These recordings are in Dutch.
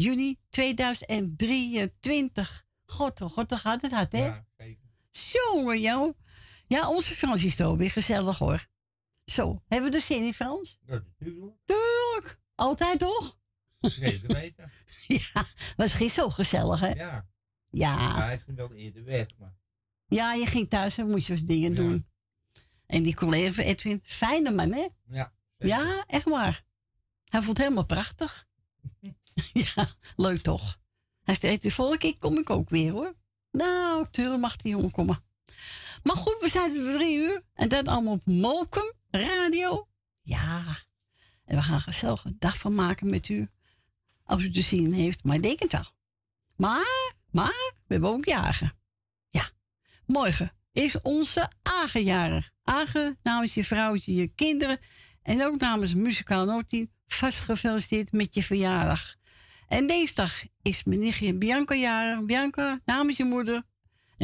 juni 2023. God, oh god, gaat het hard, hè? Ja, Jongen, jou. Ja, onze Frans is toch weer gezellig, hoor. Zo, hebben we er zin in, Frans? Ja, natuurlijk. Tuurlijk. Altijd, toch? Zeker weten. ja, was geen zo gezellig, hè? Ja. Ja. hij ging wel eerder weg, maar... Ja, je ging thuis en moest je wat dingen doen. En die collega van Edwin, fijne man, hè? Ja. Ja, echt waar. Hij het helemaal prachtig. ja, leuk toch? Hij zei, de volgende keer kom ik ook weer, hoor. Nou, tuurlijk mag die jongen komen. Maar goed, we zijn er drie uur. En dan allemaal op Molkum Radio. Ja. En we gaan gezellig een dag van maken met u. Als u te zien heeft, maar ik denk het wel. Maar, maar, we hebben ook jagen. Ja. Morgen is onze Agenjarig. Agen namens je vrouwtje, je kinderen en ook namens Muzikaal Noordteam vast gefeliciteerd met je verjaardag. En dinsdag is mijn nichtje Bianca jarig. Bianca, namens je moeder en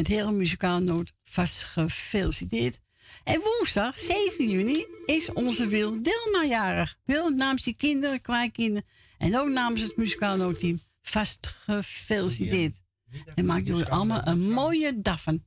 het hele Muzikaal Noord vast gefeliciteerd. En woensdag, 7 juni, is onze Wil Dilma jarig. Wil namens je kinderen, kleinkinderen en ook namens het Muzikaal Noodteam vast gefeliciteerd. En maak jullie allemaal een mooie dag van.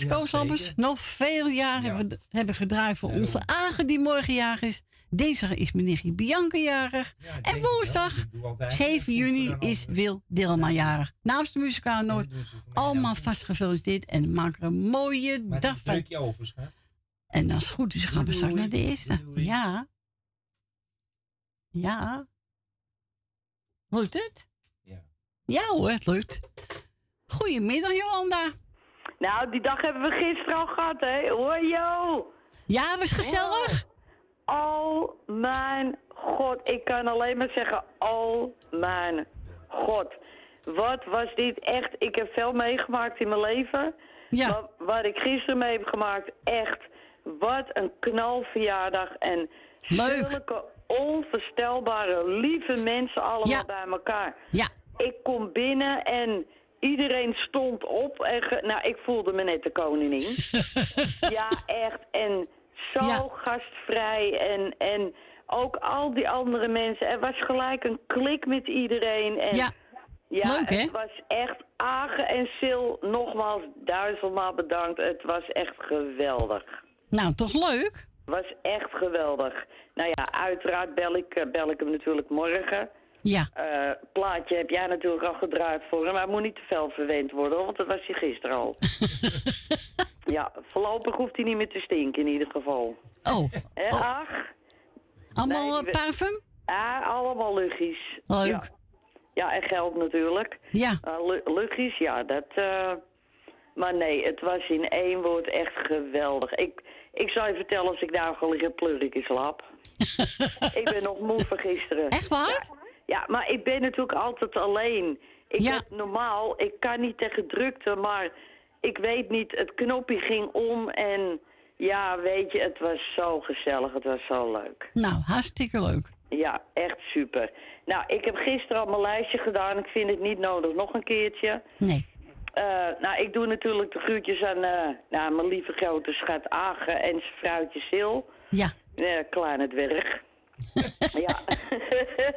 Jongens, Ja, nog veel jaren Ja. hebben, hebben gedraaid voor Ja, onze Agen die morgen jarig is. Dinsdag is meneer Bianca jarig. En woensdag, Ik doe altijd 7 goed voor juni is. Wil Dilma jarig. Namens de muzikaal Noord, dat allemaal ook. vast gefeliciteerd en maak er een mooie Maar dag van. je. En als het goed is, gaan we straks naar de eerste. Ja. Ja. Lukt het? Ja. Ja hoor, het lukt. Goedemiddag Jolanda. Nou, die dag hebben we gisteren al gehad, hè? Hoor, yo! Ja, was gezellig. Oh mijn god, ik kan alleen maar zeggen, oh mijn god. Wat was dit echt, ik heb veel meegemaakt in mijn leven. Ja. Wat ik gisteren mee heb gemaakt, echt, wat een knalverjaardag. En Leuk. zulke onvoorstelbare, lieve mensen allemaal Ja. bij elkaar. Ja. Ik kom binnen en iedereen stond op. En ge- nou, ik voelde me net de koningin. ja, echt. En zo Ja. gastvrij. En, en ook al die andere mensen. Er was gelijk een klik met iedereen. En Ja. ja, Leuk, hè? het was echt Agen en Sil. Nogmaals duizendmaal bedankt. Het was echt geweldig. Nou, toch leuk? was echt geweldig. Nou ja, uiteraard bel ik, eh, bel ik hem natuurlijk morgen. Ja. Eh, plaatje heb jij natuurlijk al gedraaid voor hem. Maar hij moet niet te veel verwend worden, want dat was hij gisteren al. ja, voorlopig hoeft hij niet meer te stinken in ieder geval. Oh, Hè, ach, allemaal Nee, eh, parfum? ah, allemaal luchtjes. Leuk. Ja. ja, en geld natuurlijk. Ja. Uh, luchtjes, ja, dat... maar nee, het was in één woord echt geweldig. Ik, ik zou je vertellen, als ik daar ga liggen, pleur ik in slaap. ik ben nog moe van gisteren. Echt waar? Ja, maar ik ben natuurlijk altijd alleen. Ik Ja. heb normaal, ik kan niet tegen drukte, maar ik weet niet, het knopje ging om en ja, weet je, het was zo gezellig, het was zo leuk. Nou, hartstikke leuk. Ja, echt super. Nou, ik heb gisteren al mijn lijstje gedaan, ik vind het niet nodig nog een keertje. Nee. Eh, nou, ik doe natuurlijk de groetjes aan eh, nou, mijn lieve grote schat Agen en zijn vrouwtje Sil. Ja. Ja, kleine dwerg. ja,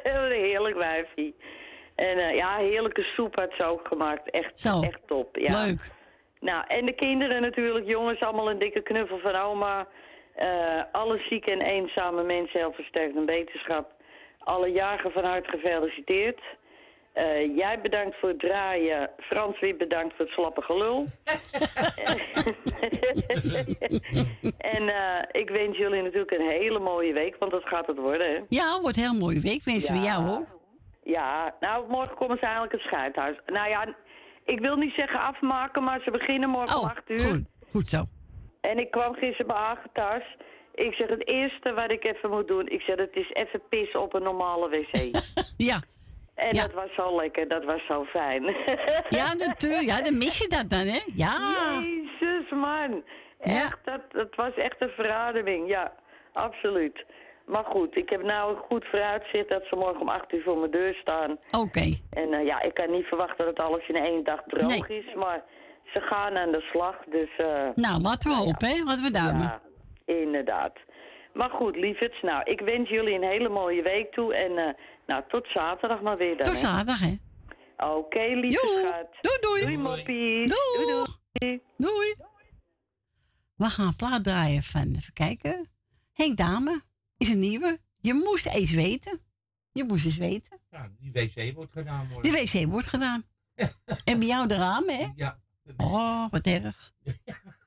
een heerlijk wijfie. En eh, ja, heerlijke soep had ze ook gemaakt. Echt, Zo. echt top. Ja. Leuk. Nou, en de kinderen natuurlijk, jongens, allemaal een dikke knuffel van oma. Eh, alle zieke en eenzame mensen, heel versterkt en beterschap. Alle jarigen van harte gefeliciteerd. Eh, jij bedankt voor het draaien. Frans weer bedankt voor het slappe gelul. en eh, ik wens jullie natuurlijk een hele mooie week, want dat gaat het worden, hè? Ja, wordt een heel mooie week. Wensen we jou ook. Ja, nou, morgen komen ze eigenlijk het scheidhuis. Nou ja, ik wil niet zeggen afmaken, maar ze beginnen morgen om Oh, 8 uur. goed. Goed zo. En ik kwam gisteren bij Agen thuis. Ik zeg, het eerste wat ik even moet doen, ik zeg, het is even pissen op een normale wc. Ja. En Ja. dat was zo lekker, dat was zo fijn. Ja, natuurlijk. Ja, dan mis je dat dan, hè? Ja. Jezus, man. Ja. Echt, dat, dat was echt een verademing, ja, absoluut. Maar goed, ik heb nou een goed vooruitzicht dat ze morgen om 8 uur voor mijn deur staan. Oké. En eh, ja, ik kan niet verwachten dat alles in één dag droog Nee. is, maar ze gaan aan de slag, dus... eh, Nou, laten we hopen, hè? Laten we duimen. Ja, inderdaad. Maar goed, lieverds, nou, ik wens jullie een hele mooie week toe. En eh, nou, tot zaterdag maar weer dan. Tot hè. zaterdag, hè? Oké, lieve Joe. schat. Doei, doei. Doei, moppies. Doei, doei. Doei. We gaan een plaat draaien van, even kijken. Henk Dame is een nieuwe. Je moest eens weten. Je moest eens weten. Nou, die wc wordt gedaan worden. De wc wordt gedaan. En bij jou de ramen, hè? Ja. Oh, wat erg.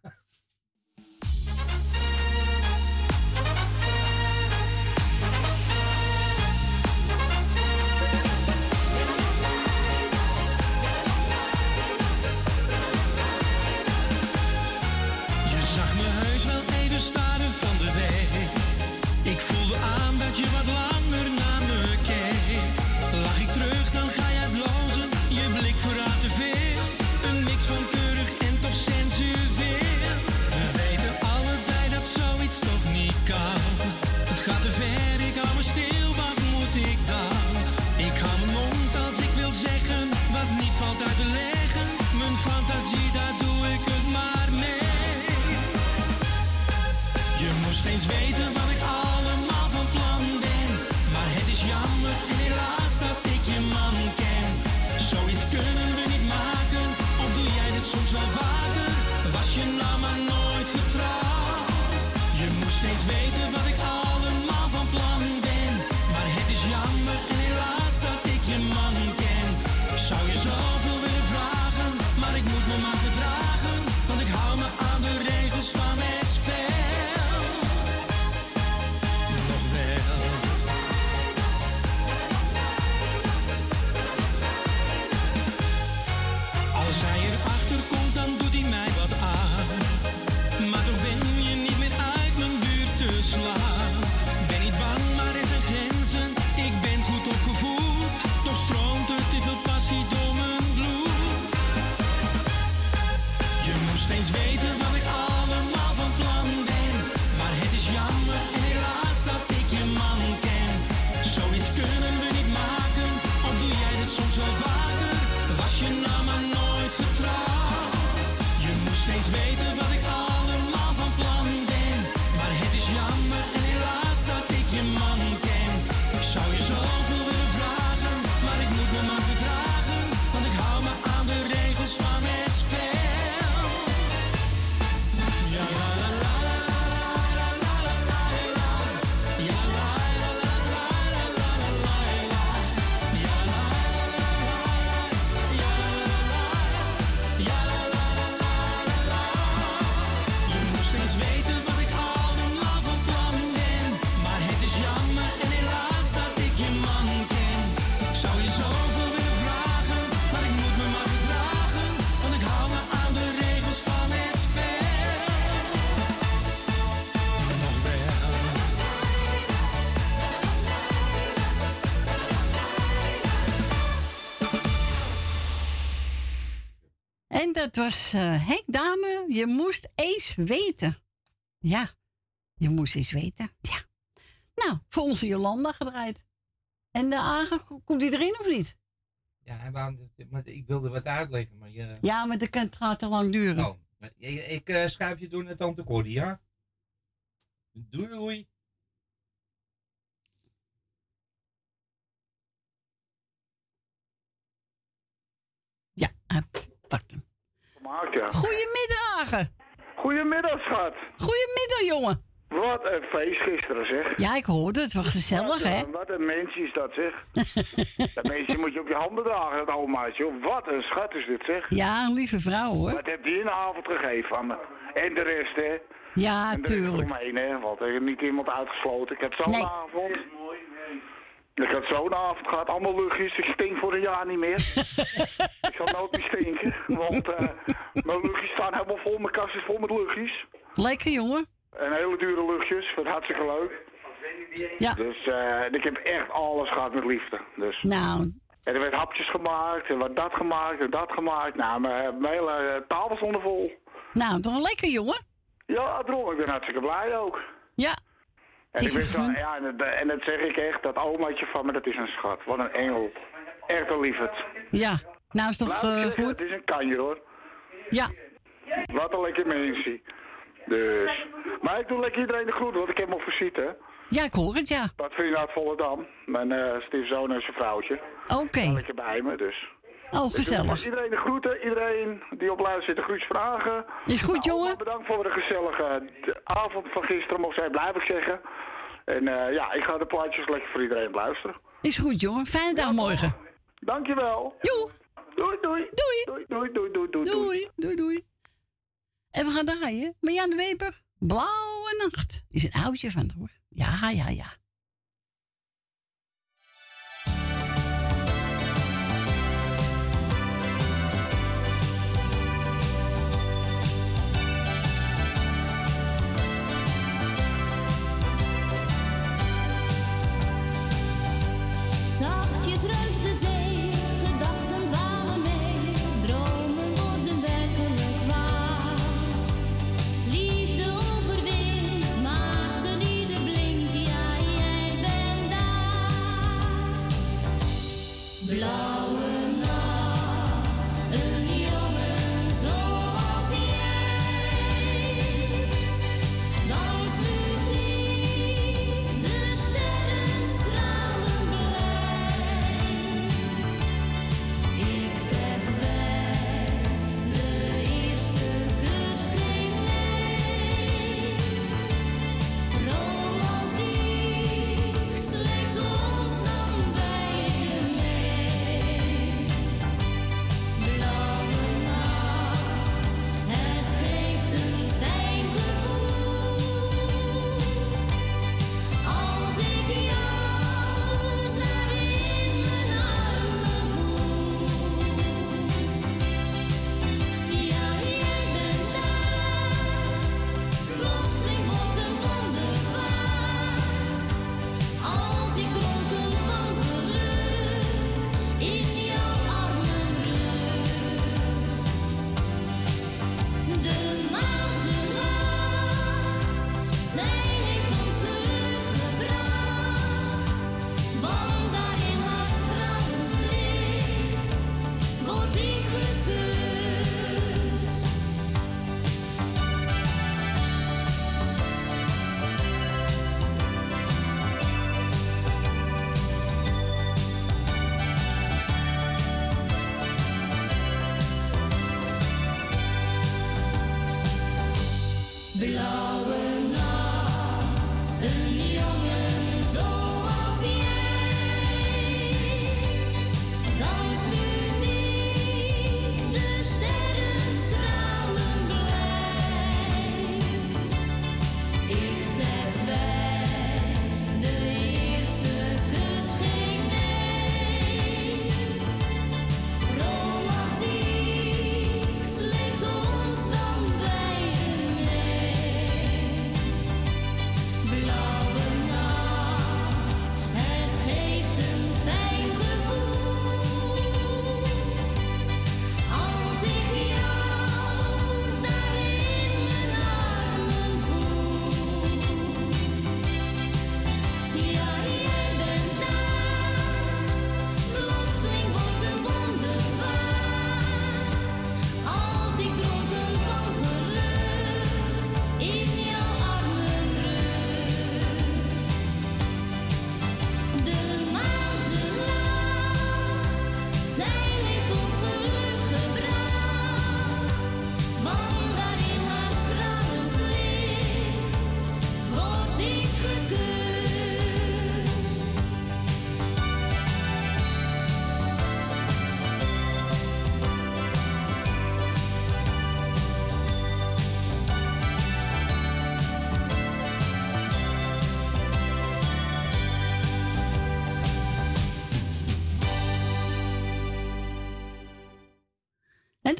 dat was uh, Henk Dame. Je moest eens weten. Ja, je moest eens weten. Ja. Nou, voor onze Jolanda gedraaid. En de Agen, komt hij erin of niet? Ja, maar ik wilde wat uitleggen, maar je... Ja, maar dat gaat te lang duren. Oh, ik uh, schuif je door naar Tante Cordy, ja? Doei, doei. Ja, hij pakt hem. Goedemiddag. Goedemiddag, schat. Goedemiddag, jongen. Wat een feest gisteren, zeg. Ja, ik hoorde het. Was gezellig, hè? Wat een mensje is dat, zeg. dat mensje moet je op je handen dragen, dat omaatje. Wat een schat is dit, zeg. Ja, een lieve vrouw, hoor. Wat heb die een avond gegeven aan me? En de rest, hè? Ja, tuurlijk. Omheen, hè? Want er is niet iemand uitgesloten. Ik heb zo'n nee. avond. Ik had zo'n avond gehad, allemaal luchtjes. Ik stink voor een jaar niet meer. ik zal nooit meer stinken. Want uh, mijn luchtjes staan helemaal vol. Mijn kast is vol met luchtjes. Lekker, jongen. En hele dure luchtjes, wat hartstikke leuk. Ja. Dus uh, ik heb echt alles gehad met liefde. Dus. Nou. En er werd hapjes gemaakt, en wat dat gemaakt, en dat gemaakt. Nou, mijn, mijn hele eh, tafel stond vol. Nou, toch lekker, jongen? Ja, daarom. Ik ben hartstikke blij ook. Ja. En, ik ja, en, dat, en dat zeg ik echt, dat omaatje van me, dat is een schat. Wat een engel. Echt een liefheid. Ja, nou is toch uh, goed? Het is een kanjer hoor. Ja. Wat een lekker mensje. Dus. Maar ik doe lekker iedereen de groeten, want ik heb hem op visite. Ja, ik hoor het, ja. Wat vind je uit Volendam? Mijn uh, stiefzoon en zijn vrouwtje. Oké. Okay. lekker bij me, dus. Oh, gezellig. iedereen de groeten, iedereen die op luister zit de groetjes vragen. Is goed, nou, jongen. Bedankt voor de gezellige avond van gisteren, mocht zij blijven zeggen. En uh, ja, ik ga de plaatjes lekker voor iedereen luisteren. Is goed, jongen. Fijne dag morgen. Dankjewel. Joe. Doei, doei. Doei. Doei, doei, doei, doei, doei. Doei, doei, doei. En we gaan draaien met Jan de Weber. Blauwe Nacht. Is een oudje van hoor. Ja, ja, ja. Zachtjes ruist de zee,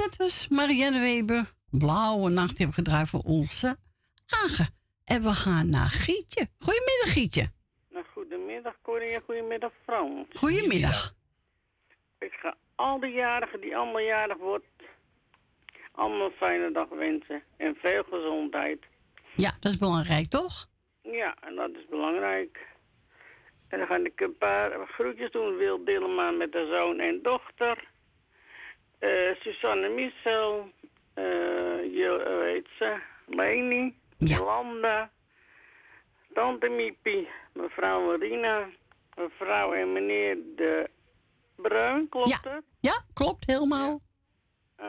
dat was Marianne Weber. Blauwe nacht hebben gedraaid voor onze Agen. En we gaan naar Gietje. Goedemiddag, Gietje. Nou, goedemiddag Corrie en goedemiddag Frans. Goedemiddag. Ik ga al die jarigen die allemaal jarig wordt, allemaal een fijne dag wensen. En veel gezondheid. Ja, dat is belangrijk, toch? Ja, en dat is belangrijk. En dan ga ik een paar groetjes doen. Wil Dillema met haar zoon en dochter. Eh Susanne Michel. eh je, heet ze? Leni. Ja. Tante Miepie. Mevrouw Marina. Mevrouw en meneer De Bruin, klopt Ja. het? Ja, klopt, helemaal. Eh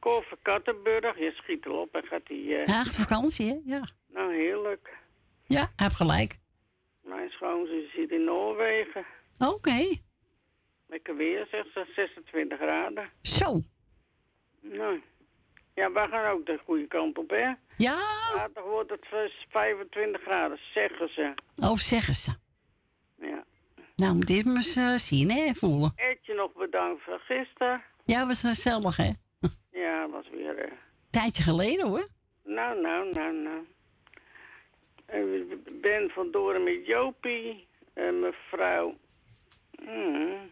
Cor van Kattenburg. Je schiet erop en gaat die... eh, Ja, vakantie, hè? Ja. Nou, heerlijk. Ja, heeft gelijk. Mijn schoonzus zit in Noorwegen. Oké. Lekker weer, zegt ze. 26 graden. Zo. Nou. Ja, wij gaan ook de goede kant op, hè? Ja, Later wordt het vijf- 25 graden, zeggen ze. oh, zeggen ze. Ja. Nou, moet dit maar eens zien, hè? Voelen. Etje nog bedankt voor gisteren. Ja, was gezellig, hè? Ja, was weer... eh, Tijdje geleden, hoor. Nou, nou, nou, nou. Ik ben van Doren met Jopie. En mevrouw... Hmm,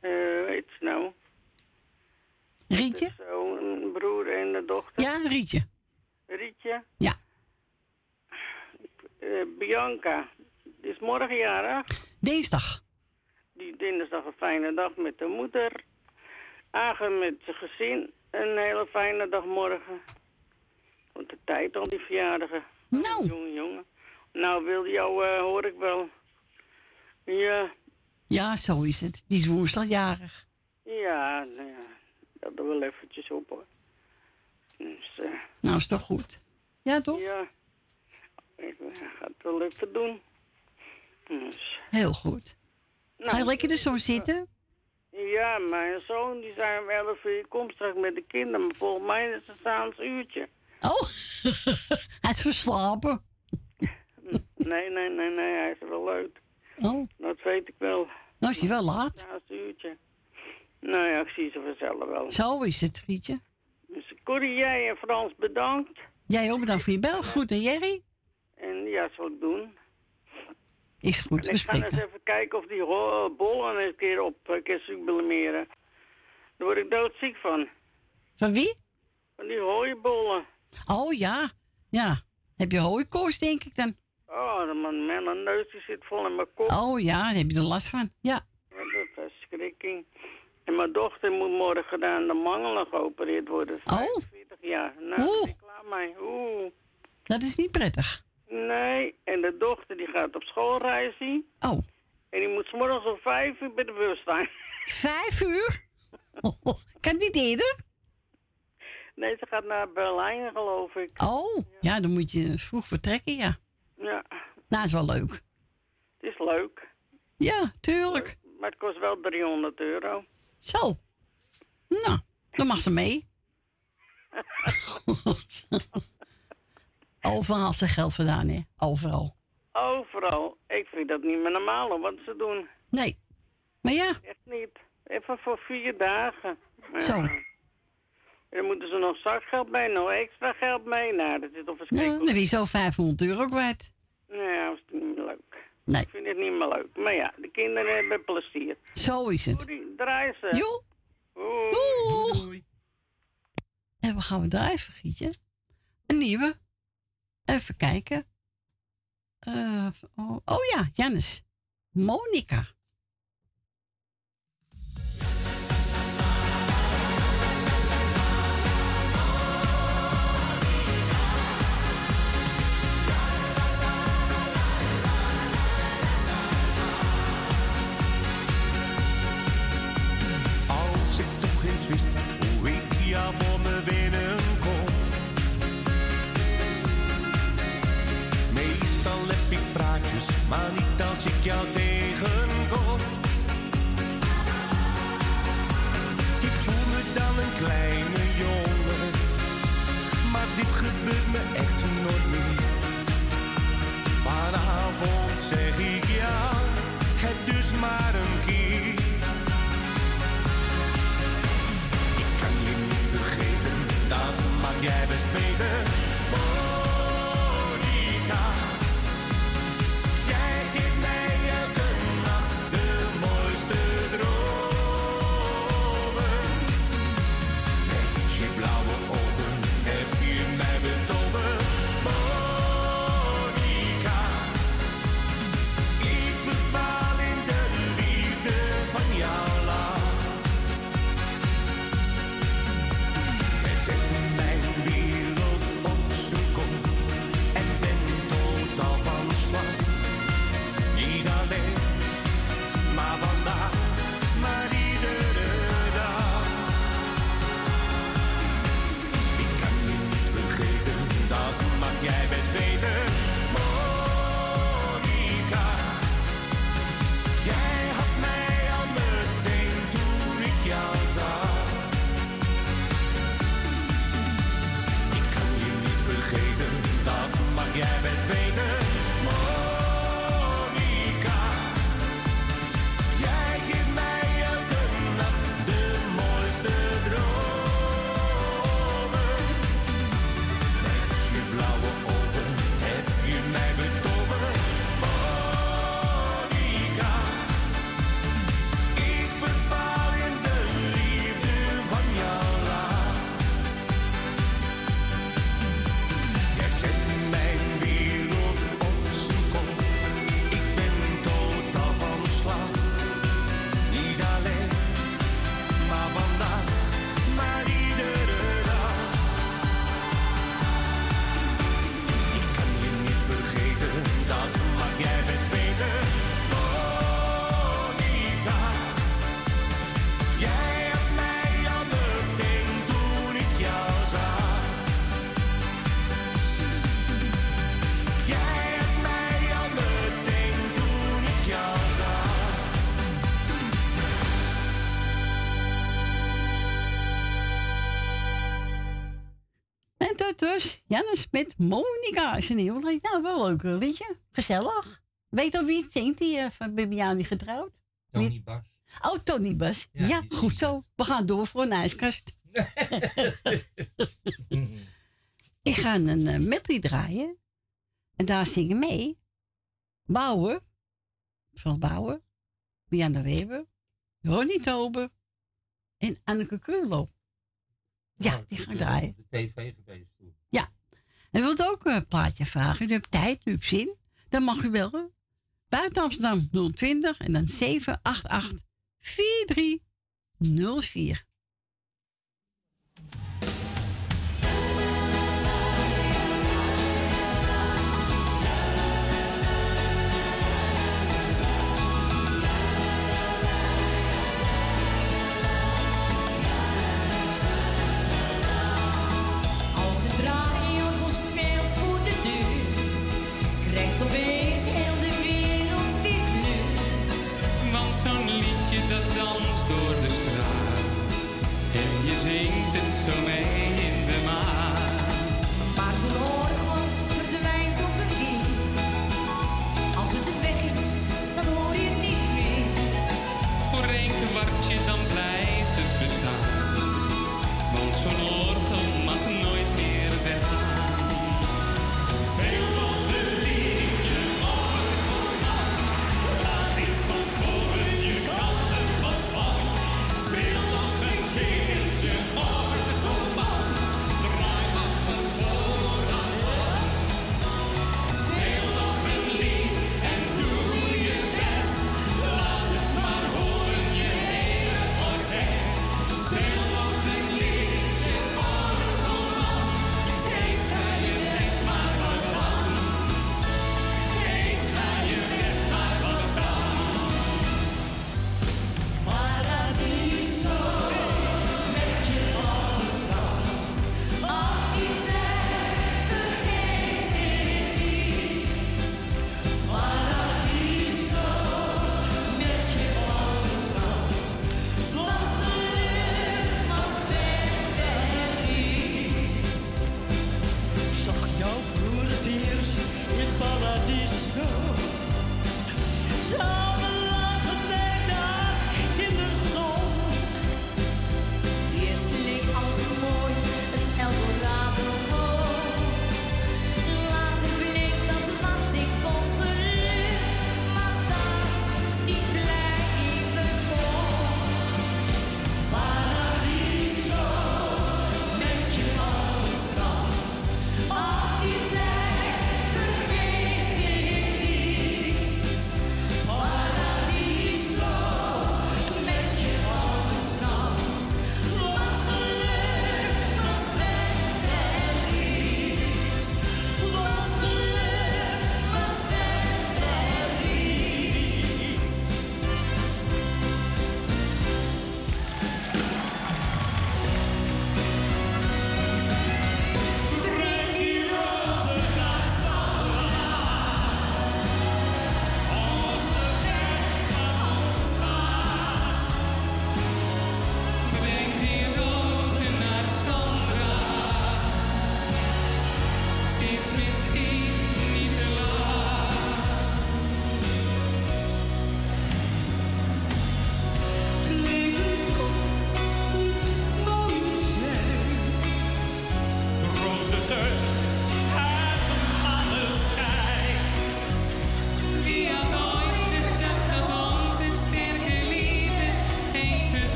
eh, weet je nou? Rietje? Zo, een broer en een dochter. Ja, Rietje. Rietje. Ja. Eh, Bianca, die is morgen jarig. Dinsdag. Die dinsdag een fijne dag met de moeder. Agen met zijn gezin. Een hele fijne dag morgen. Want de tijd al die verjaardagen. Nou. Jongen, jongen. Nou, wil jou, eh, hoor ik wel. Ja, Ja, zo is het. Die is woensdag jarig. ja, nou ja. Dat doen we wel eventjes op hoor. Dus, eh, Nou, is toch goed? Ja, toch? ja. Ik eh, ga het wel even doen. Dus, Heel goed. nou, Ga je lekker er zo zitten? Ja, mijn zoon die zei om 11 uur, kom straks met de kinderen. Maar volgens mij is het s'avonds uurtje. Oh, hij is verslapen. Nee, nee, nee, nee, hij is wel leuk. Oh, Dat weet ik wel. nou is hij wel laat. S'avonds uurtje. Nou ja, ik zie ze vanzelf wel. Zo is het, Rietje. Dus Corrie, jij en Frans bedankt. Jij ook bedankt voor je bel. Goed, en Jerry? En ja, zal ik doen. Is goed, we ik ga eens even kijken of die bollen een keer op uh, kan sublimeren. Daar word ik doodziek van. Van wie? Van die hooibollen. Oh ja, ja. Heb je hooikoorts, denk ik dan? Oh, man, mijn neus die zit vol in mijn kop. Oh ja, daar heb je er last van. Ja. Wat een verschrikking. En mijn dochter moet morgen aan de mangelen geopereerd worden. Oh. 45 jaar. Nou, Oeh. ik klaar mee. Oeh. Dat is niet prettig. Nee, en de dochter die gaat op schoolreizen. Oh, En die moet 's morgens om vijf uur bij de bus staan. vijf uur? kan niet eerder? Nee, ze gaat naar Berlijn, geloof ik. Oh, ja, dan moet je vroeg vertrekken, ja. Ja, Nou, is wel leuk. het is leuk. Ja, tuurlijk. Maar het kost wel 300 euro. Zo. Nou, dan mag ze mee. Overal ze geld vandaan, hè? Overal. Overal. Ik vind dat niet meer normaal wat ze doen. Nee. Maar ja, Echt niet. Even voor vier dagen. Zo. Ja. Dan moeten ze nog zakgeld bij, nog extra geld mee. Nou, dat is toch nou, verschrikkelijk. dan ben je zo 500 euro kwijt. Nee, dat is niet meer leuk. Nee, Ik vind het niet meer leuk. Maar ja, de kinderen hebben plezier. zo is het. Goedie, draai ze. Doeg! Doei. En we gaan we drijven, Gietje. Een nieuwe. Even kijken. Eh, oh, oh ja, Jannes. Monica. als ik jou tegenkom. Ik voel me dan een kleine jongen, maar dit gebeurt me echt nooit meer. Vanavond zeg ik ja, het dus maar een keer. Ik kan je niet vergeten, dat mag jij best weten. met Monica is een heel. Nou, wel leuk, eh, weet je. Gezellig. Weet al wie het zingt, die uh, van Bibiani getrouwd? Tony Bas. Oh, Tony Bas. Ja, goed zo. We gaan door voor een ijskast. Ik ga een uh, medley draaien. En daar zingen mee Bouwer, Van Bouwen. Bianca Weber, Ronnie Tober en Anneke Kurlo. Ja, nou, die gaan draaien. De TV geweest. En wilt ook een plaatje vragen? U hebt tijd, u hebt zin. Dan mag u wel. Buiten Amsterdam 020 en dan 788 4304.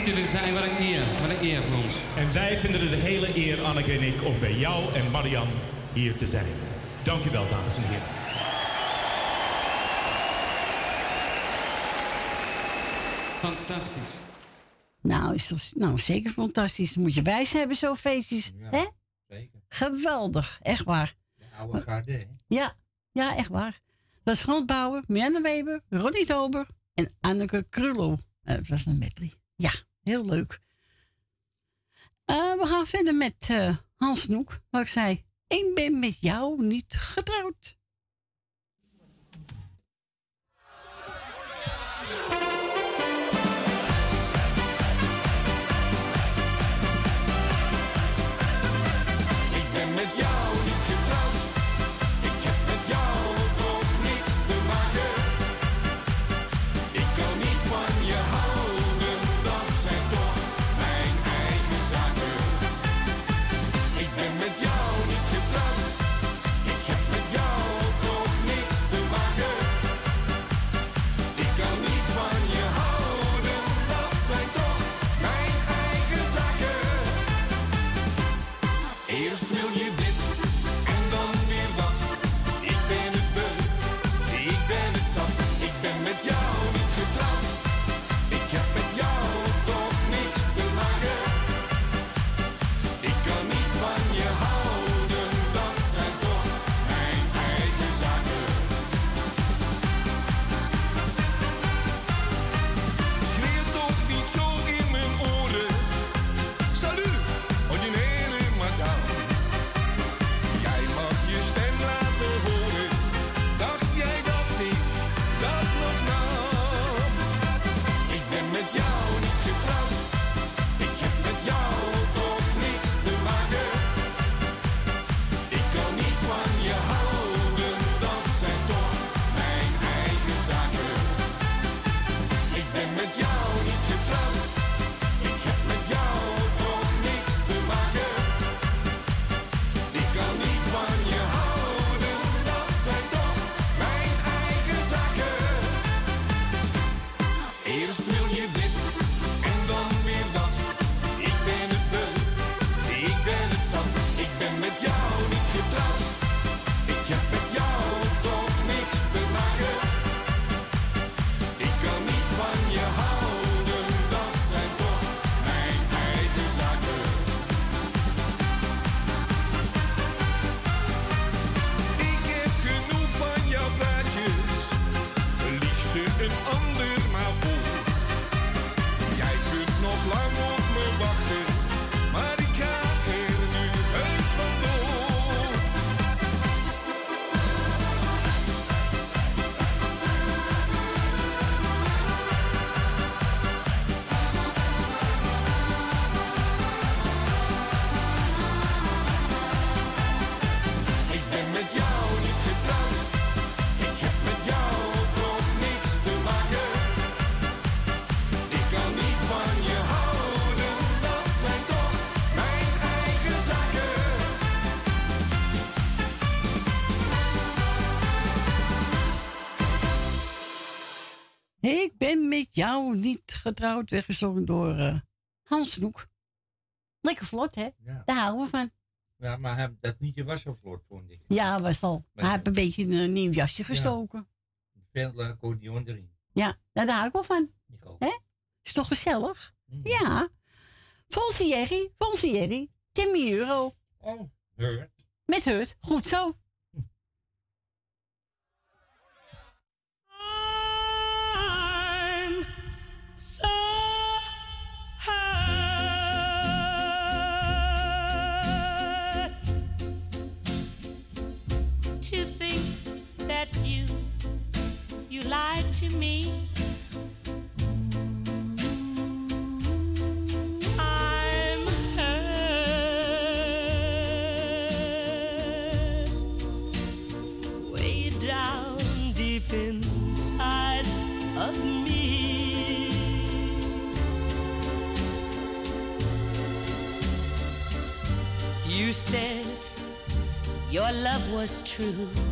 Jullie er zijn. Wat een eer. Wat een eer voor ons. En wij vinden het een hele eer, Anneke en ik, om bij jou en Marian hier te zijn. Dank u wel, dames en heren. Fantastisch. Nou, is toch, nou, zeker fantastisch. Dan moet je bij ze hebben, zo'n feestjes. Ja. hè? Zeker. Geweldig, echt waar. De oude garde, hè? Ja, ja, echt waar. Dat is Frans Bauer, Mirjana Weber, Ronnie Tober en Anneke Krullo. Eh, dat was een medley. Ja, heel leuk. Eh, we gaan verder met eh, Hans Noek. Wat ik zei, ik ben met jou niet getrouwd. Ik ben met jou jou niet getrouwd, weggezongen door eh, Hans Noek. Lekker vlot, hè? Ja. Daar houden we van. Ja, maar hij- dat liedje was zo vlot, vond ik. Ja, was al. Hij heeft een beetje een nieuw jasje gestoken. Veel uh, accordeon erin. Ja, nou, daar hou ik wel van. Ik ook. Hè? Is toch gezellig? Mhm. Ja. Fonsie Jerry, Fonsie Jerry, Timmy Euro. Oh, Hurt. Met Hurt, goed zo. Your love was true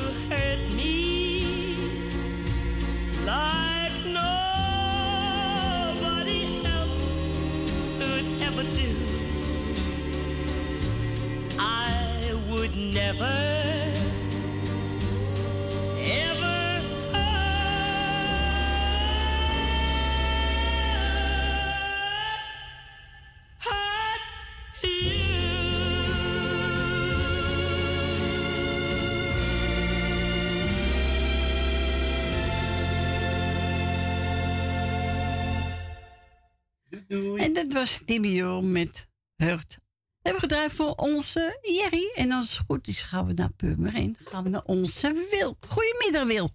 En dat was Timmy met Hurt. Hebben we gedraaid voor onze Jerry. En als het goed is, gaan we naar Purmerend. Gaan we naar onze Wil. Goedemiddag, Wil.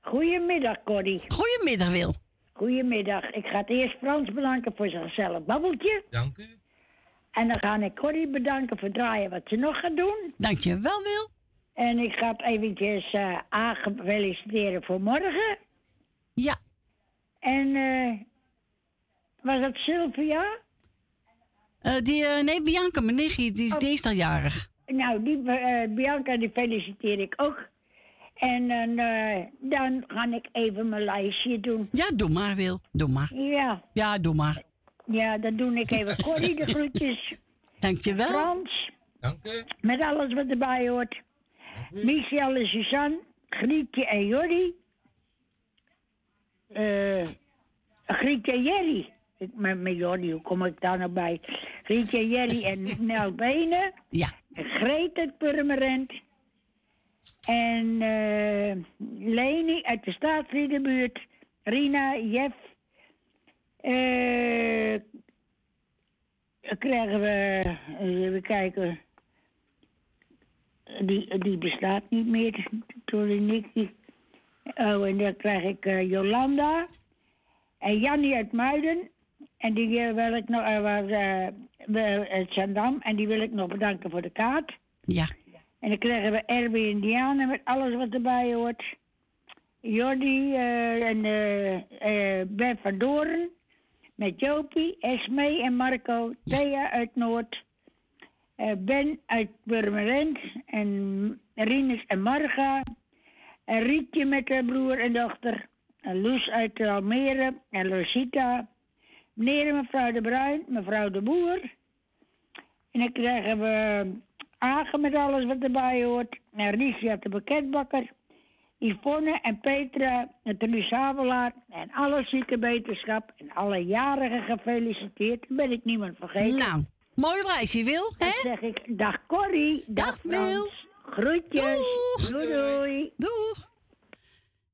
Goedemiddag, Corrie. Goedemiddag, Wil. Goedemiddag. Ik ga het eerst Frans bedanken voor zijn gezellig babbeltje. Dank u. En dan ga ik Corrie bedanken voor het draaien wat ze nog gaat doen. Dankjewel, Wil. En ik ga het eventjes eh Agen feliciteren voor morgen. Ja. En eh was dat Sylvia? Eh, die, eh, nee, Bianca, mijn nichtje, die is Oh. dinsdag jarig. Nou, die eh, Bianca die feliciteer ik ook. En dan, eh, dan ga ik even mijn lijstje doen. Ja, doe maar, Wil. Doe maar. Ja, Ja, doe maar. ja, dan doe ik even Corrie de groetjes. Dankjewel. Frans. Dank u. Met alles wat erbij hoort. Michel en Suzanne, Grietje en Jordi. Eh Grietje en Jerry. Ik, met, met Jordi, hoe kom ik daar nou bij? Grietje en Jerry en Nel Benen. Ja. Greet uit Purmerend. En eh Leni uit de Staatsliedenbuurt. Rina, Jeff. Dan krijgen we, even kijken, die, die bestaat niet meer, de Nicky. Oh, en dan krijg ik eh, Jolanda en Jannie uit Muiden. En die eh, wil ik nog, eh, was, eh, uit Zandam, en die wil ik nog bedanken voor de kaart. Ja. En dan krijgen we Erwin Indianen met alles wat erbij hoort. Jordi eh, en eh, eh, Ben van Doorn. Met Jopie, Esme en Marco. Thea uit Noord. eh, ben uit Purmerend. En Rinus en Marga. En Rietje met haar broer en dochter. En Loes uit Almere. En Rosita. Meneer en mevrouw de Bruin. Mevrouw de Boer. En dan krijgen we Agen met alles wat erbij hoort. En Riesja de Pakketbakker. Yvonne en Petra en Truus Havelaar. En alle zieke beterschap en alle jarigen gefeliciteerd. Dan ben ik niemand vergeten. Nou, mooi reisje, Wil. Dan zeg ik dag Corrie. Dag, Wil. Groetjes. Doei doei. Doeg.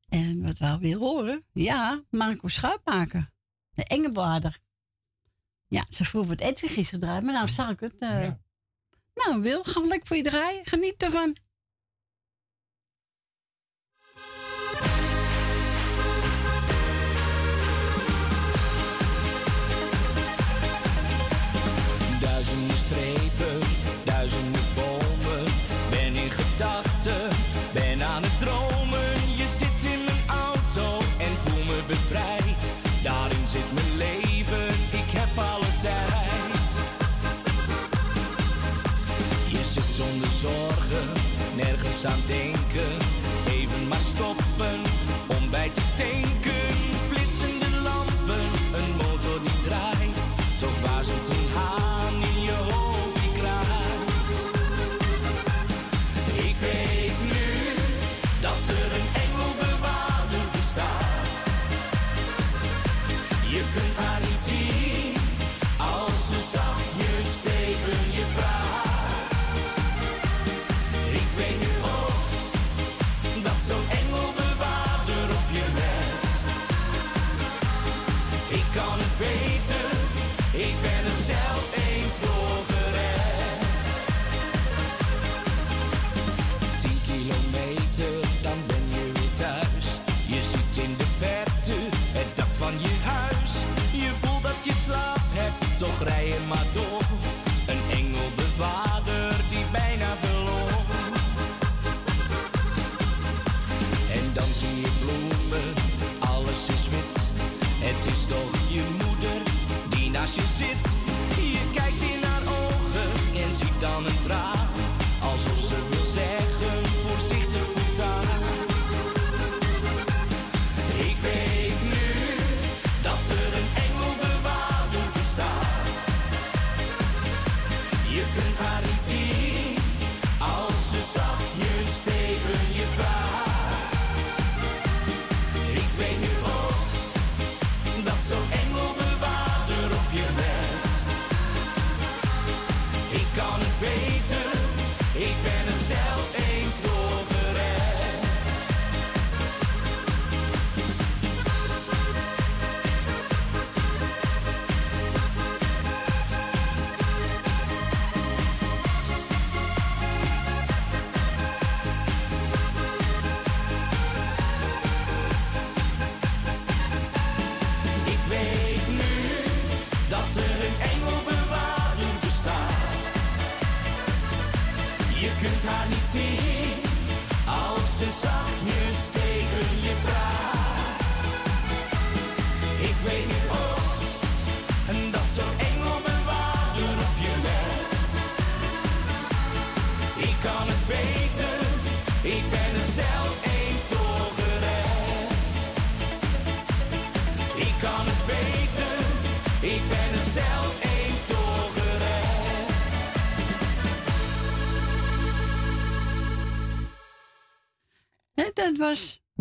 En wat we weer horen? Ja, Marco Schuitmaker. De Engelbaarder. Ja, ze vroeg wat Edwin gisteren draaien, maar nou zal ik het. Nou, Wil, gaan we lekker voor je draaien. Geniet ervan. Nergens zit. Je kijkt in haar ogen en ziet dan een traan.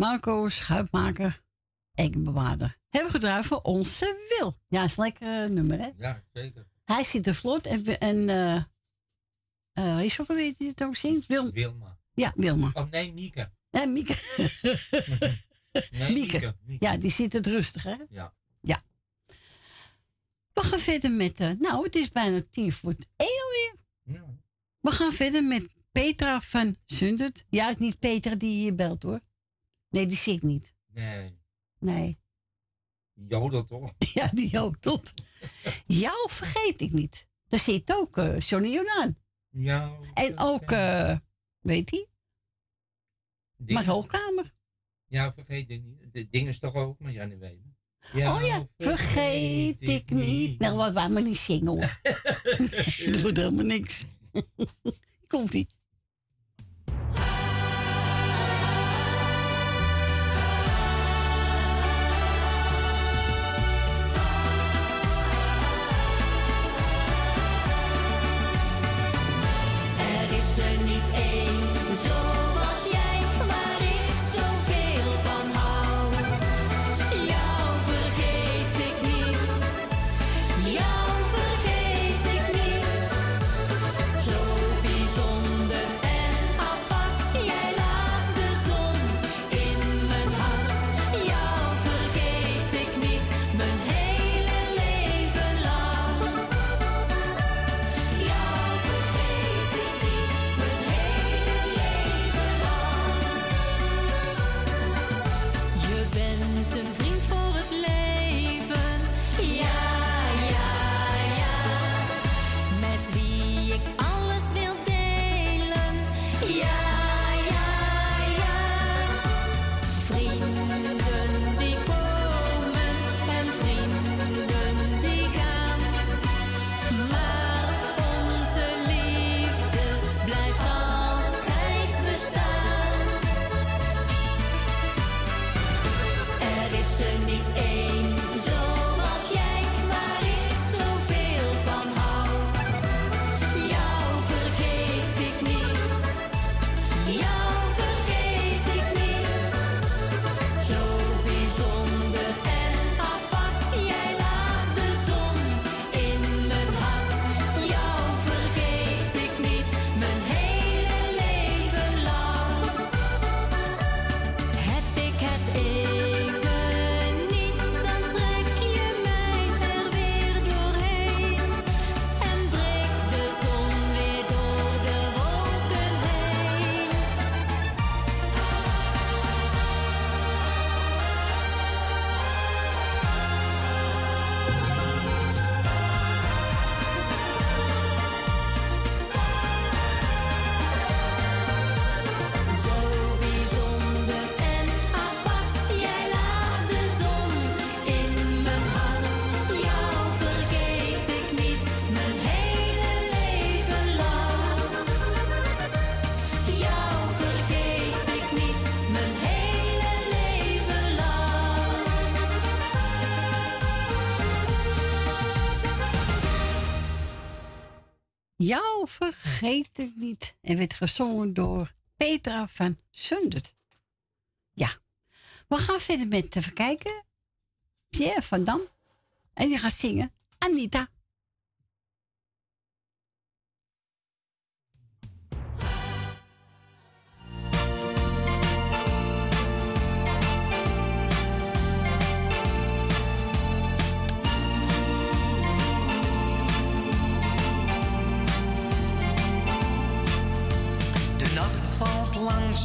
Marco Schuitmaker, engelbewaarder. Hebben we gedraaid voor onze Wil. Ja, is een lekker eh, nummer, hè? Ja, zeker. Hij zit er vlot en, en eh eh, is ook alweer die het ook zingt? Wil, Wilma. ja, Wilma. Oh nee, Mieke. Nee, Mieke. Mieke. Mieke. Ja, die zit het rustig, hè? Ja. Ja. We gaan verder met, nou, het is bijna tien voor het één alweer. Ja. We gaan verder met Petra van Zundert. Ja, het is niet Petra die hier belt, hoor. Nee, die zie ik niet. Nee. Nee. Jodel toch? Ja, die jodelt. Jou vergeet ik niet. Daar zit ook eh, Johnny Jordaan. Ja. En ook, eh, weet hij? Maar Hoogkamer. Ja, vergeet ik niet. De ding is toch ook met Janne Weber. Ja, oh ja, vergeet ik niet. Nou, wat waar me niet zingen hoor. Dat doet helemaal niks. Komt niet. En werd gezongen door Petra van Sundert. Ja, we gaan verder met even kijken. Pierre van Dam. En die gaat zingen Anita.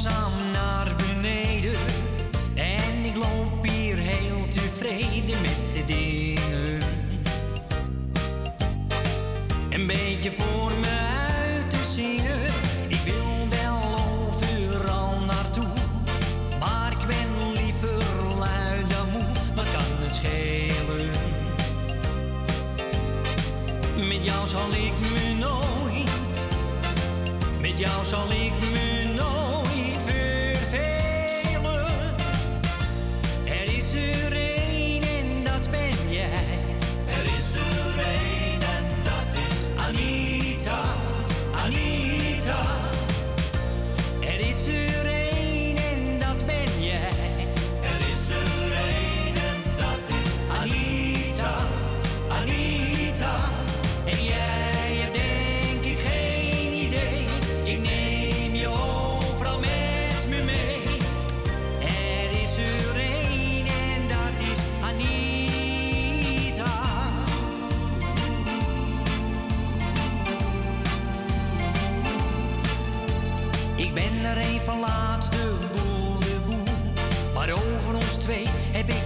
Langzaam naar beneden en ik loop hier heel tevreden met de dingen. Een beetje voor me uit te zingen. Ik wil wel overal naartoe, maar ik ben liever lui dan moe. Wat kan het schelen? Met jou zal ik me nooit met jou zal ik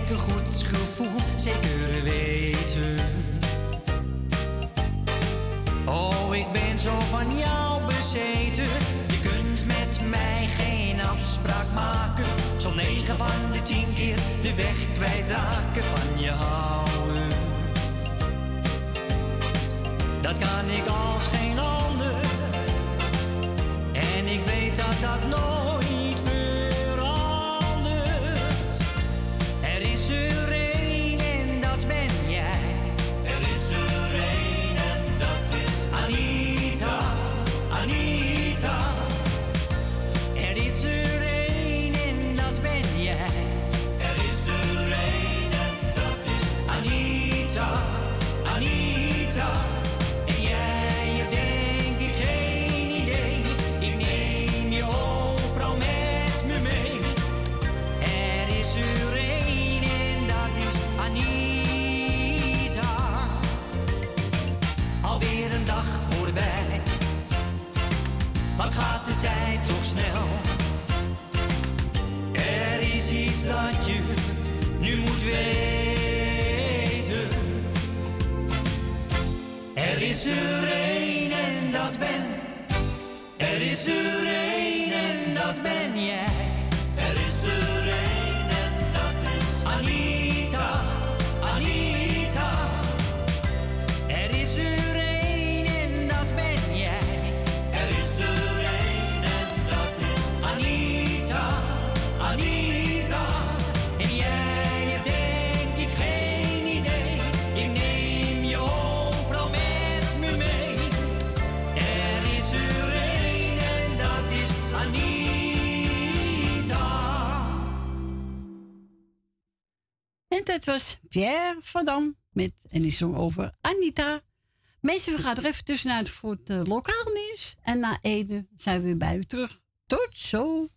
ik een goed gevoel, zeker weten. Oh, ik ben zo van jou bezeten. Je kunt met mij geen afspraak maken. Zal negen van de tien keer de weg kwijtraken van je houden. Dat kan ik als geen ander. En ik weet dat dat nooit is er en dat ben. Er is er dat was Pierre van Dam met, en die zong over Anita. Mensen, we gaan er even tussenuit voor het eh, lokaal nieuws. En na Ede zijn we weer bij u terug. Tot zo.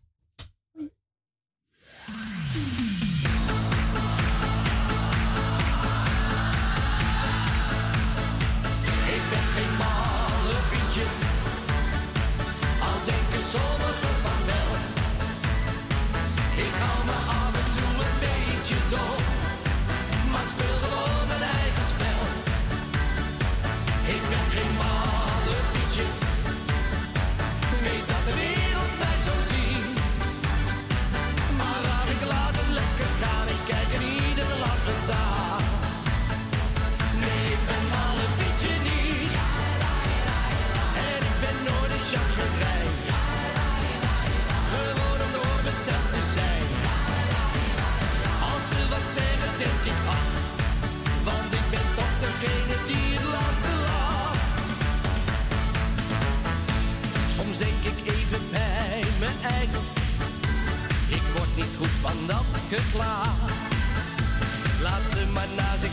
Dat geklaag. Laat ze maar naar zichzelf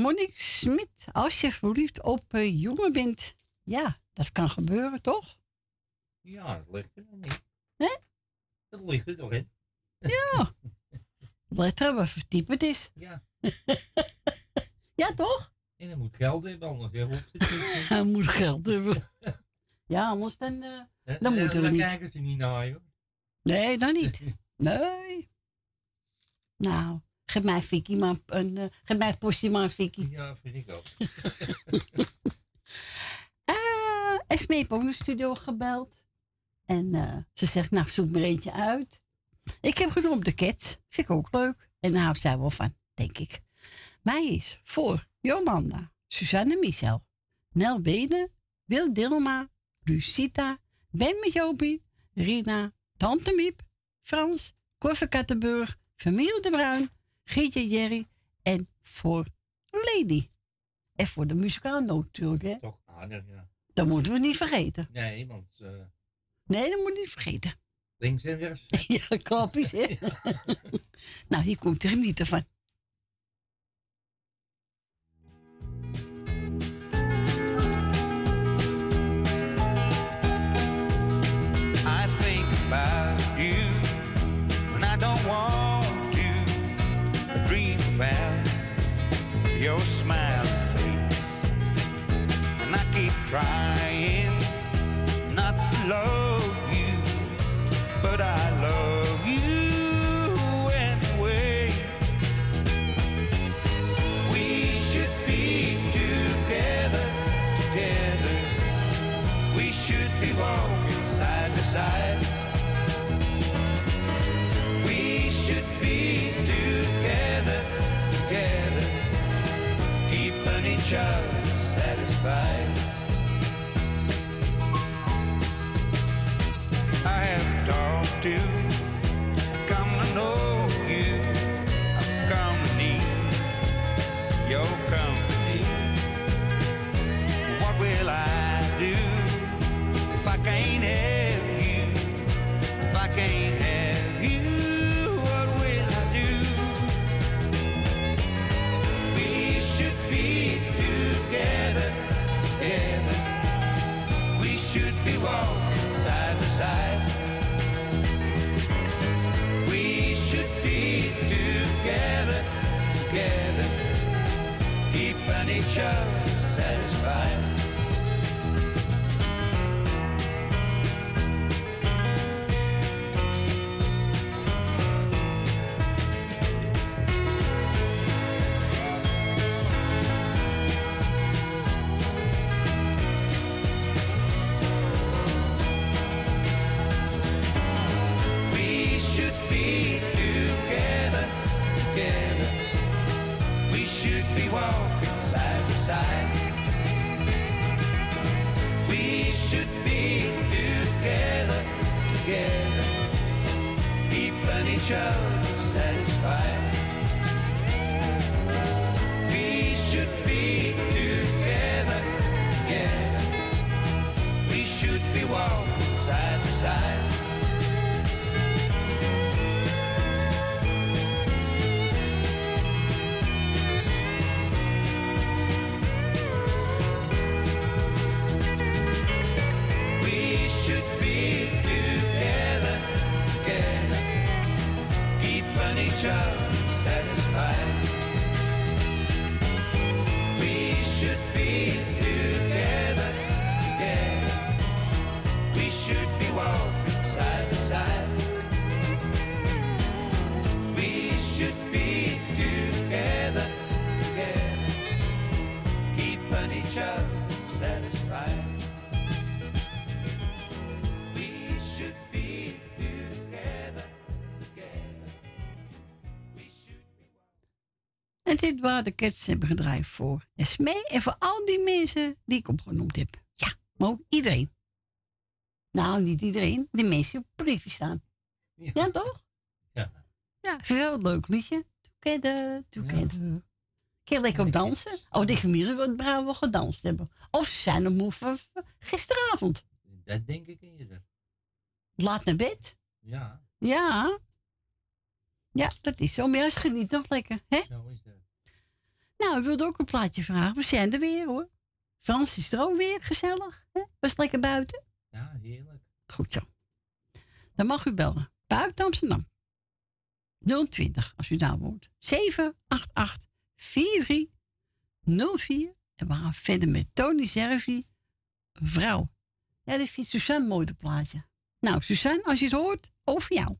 Monique Smit. Als je verliefd op een jongen bent. Ja, dat kan gebeuren, toch? Ja, dat ligt er nog niet. Hè? Dat ligt er toch in? Ja. Let er wat voor type het is. Ja. ja, toch? En dan moet geld hebben, anders weer op zitten. Hij moet geld hebben. Ja, anders dan, eh, Hè? dan Eh, moeten we niet. kijken ze niet naar, joh. Nee, dan niet. Nee. Nou, geef mij Vicky maar een, eh, geef mij maar een Vicky. Ja, vind ik ook. Eh, Esme heeft ook naar studio gebeld. En eh, ze zegt, nou, zoek maar eentje uit. Ik heb gedroomd de Cats. Vind ik ook leuk. En daar houdt zij wel van, denk ik. Mij is voor Jolanda, Suzanne Michel, Nel Benen, Wil Dilma, Lucita, Ben Jopie, Rina, Tante Miep, Frans, Koffer Kattenburg, Familie de Bruin, Gietje Jerry en voor Lady. En voor de muzikaal natuurlijk, hè. Toch aardig, ja. Dat moeten we niet vergeten. Nee, want eh, Nee, dat moet je niet vergeten. links en rechts. Ja, hè? nou, hier komt er genieten van. Trying not to love to, come to know you. Come to need your company. What will I do? If I can't have you, if I can't have you, what will I do? We should be together, together. We should be walking side by side. show says together, keeping each other satisfied. We should be together, together. We should be walking side by side. Waren de Cats hebben gedraaid voor Esmee en voor al die mensen die ik opgenoemd heb. Ja, maar ook iedereen. Nou, niet iedereen. Die mensen die op het briefje staan. Ja, toch? Ja. Ja, veel leuk liedje. Together, together. Keer lekker op dansen. Oh, de familie wat Brouw wel gedanst hebben. Of ze zijn op moe van gisteravond. Dat denk ik eerder. Laat naar bed. Ja, Ja. Ja, dat is zo. Maar als geniet nog lekker, hè? zo is dat. Nou, ik wilde ook een plaatje vragen. We zijn er weer, hoor. Frans is er ook weer. Gezellig. Hè? Was het lekker buiten? Ja, heerlijk. Goed zo. Dan mag u bellen. Buiten Amsterdam. 020, als u daar woont. 788 4304. En we gaan verder met Tony Servi. Vrouw. Ja, dit vindt Suzanne mooi, dat plaatje. Nou, Suzanne, als je het hoort, over jou.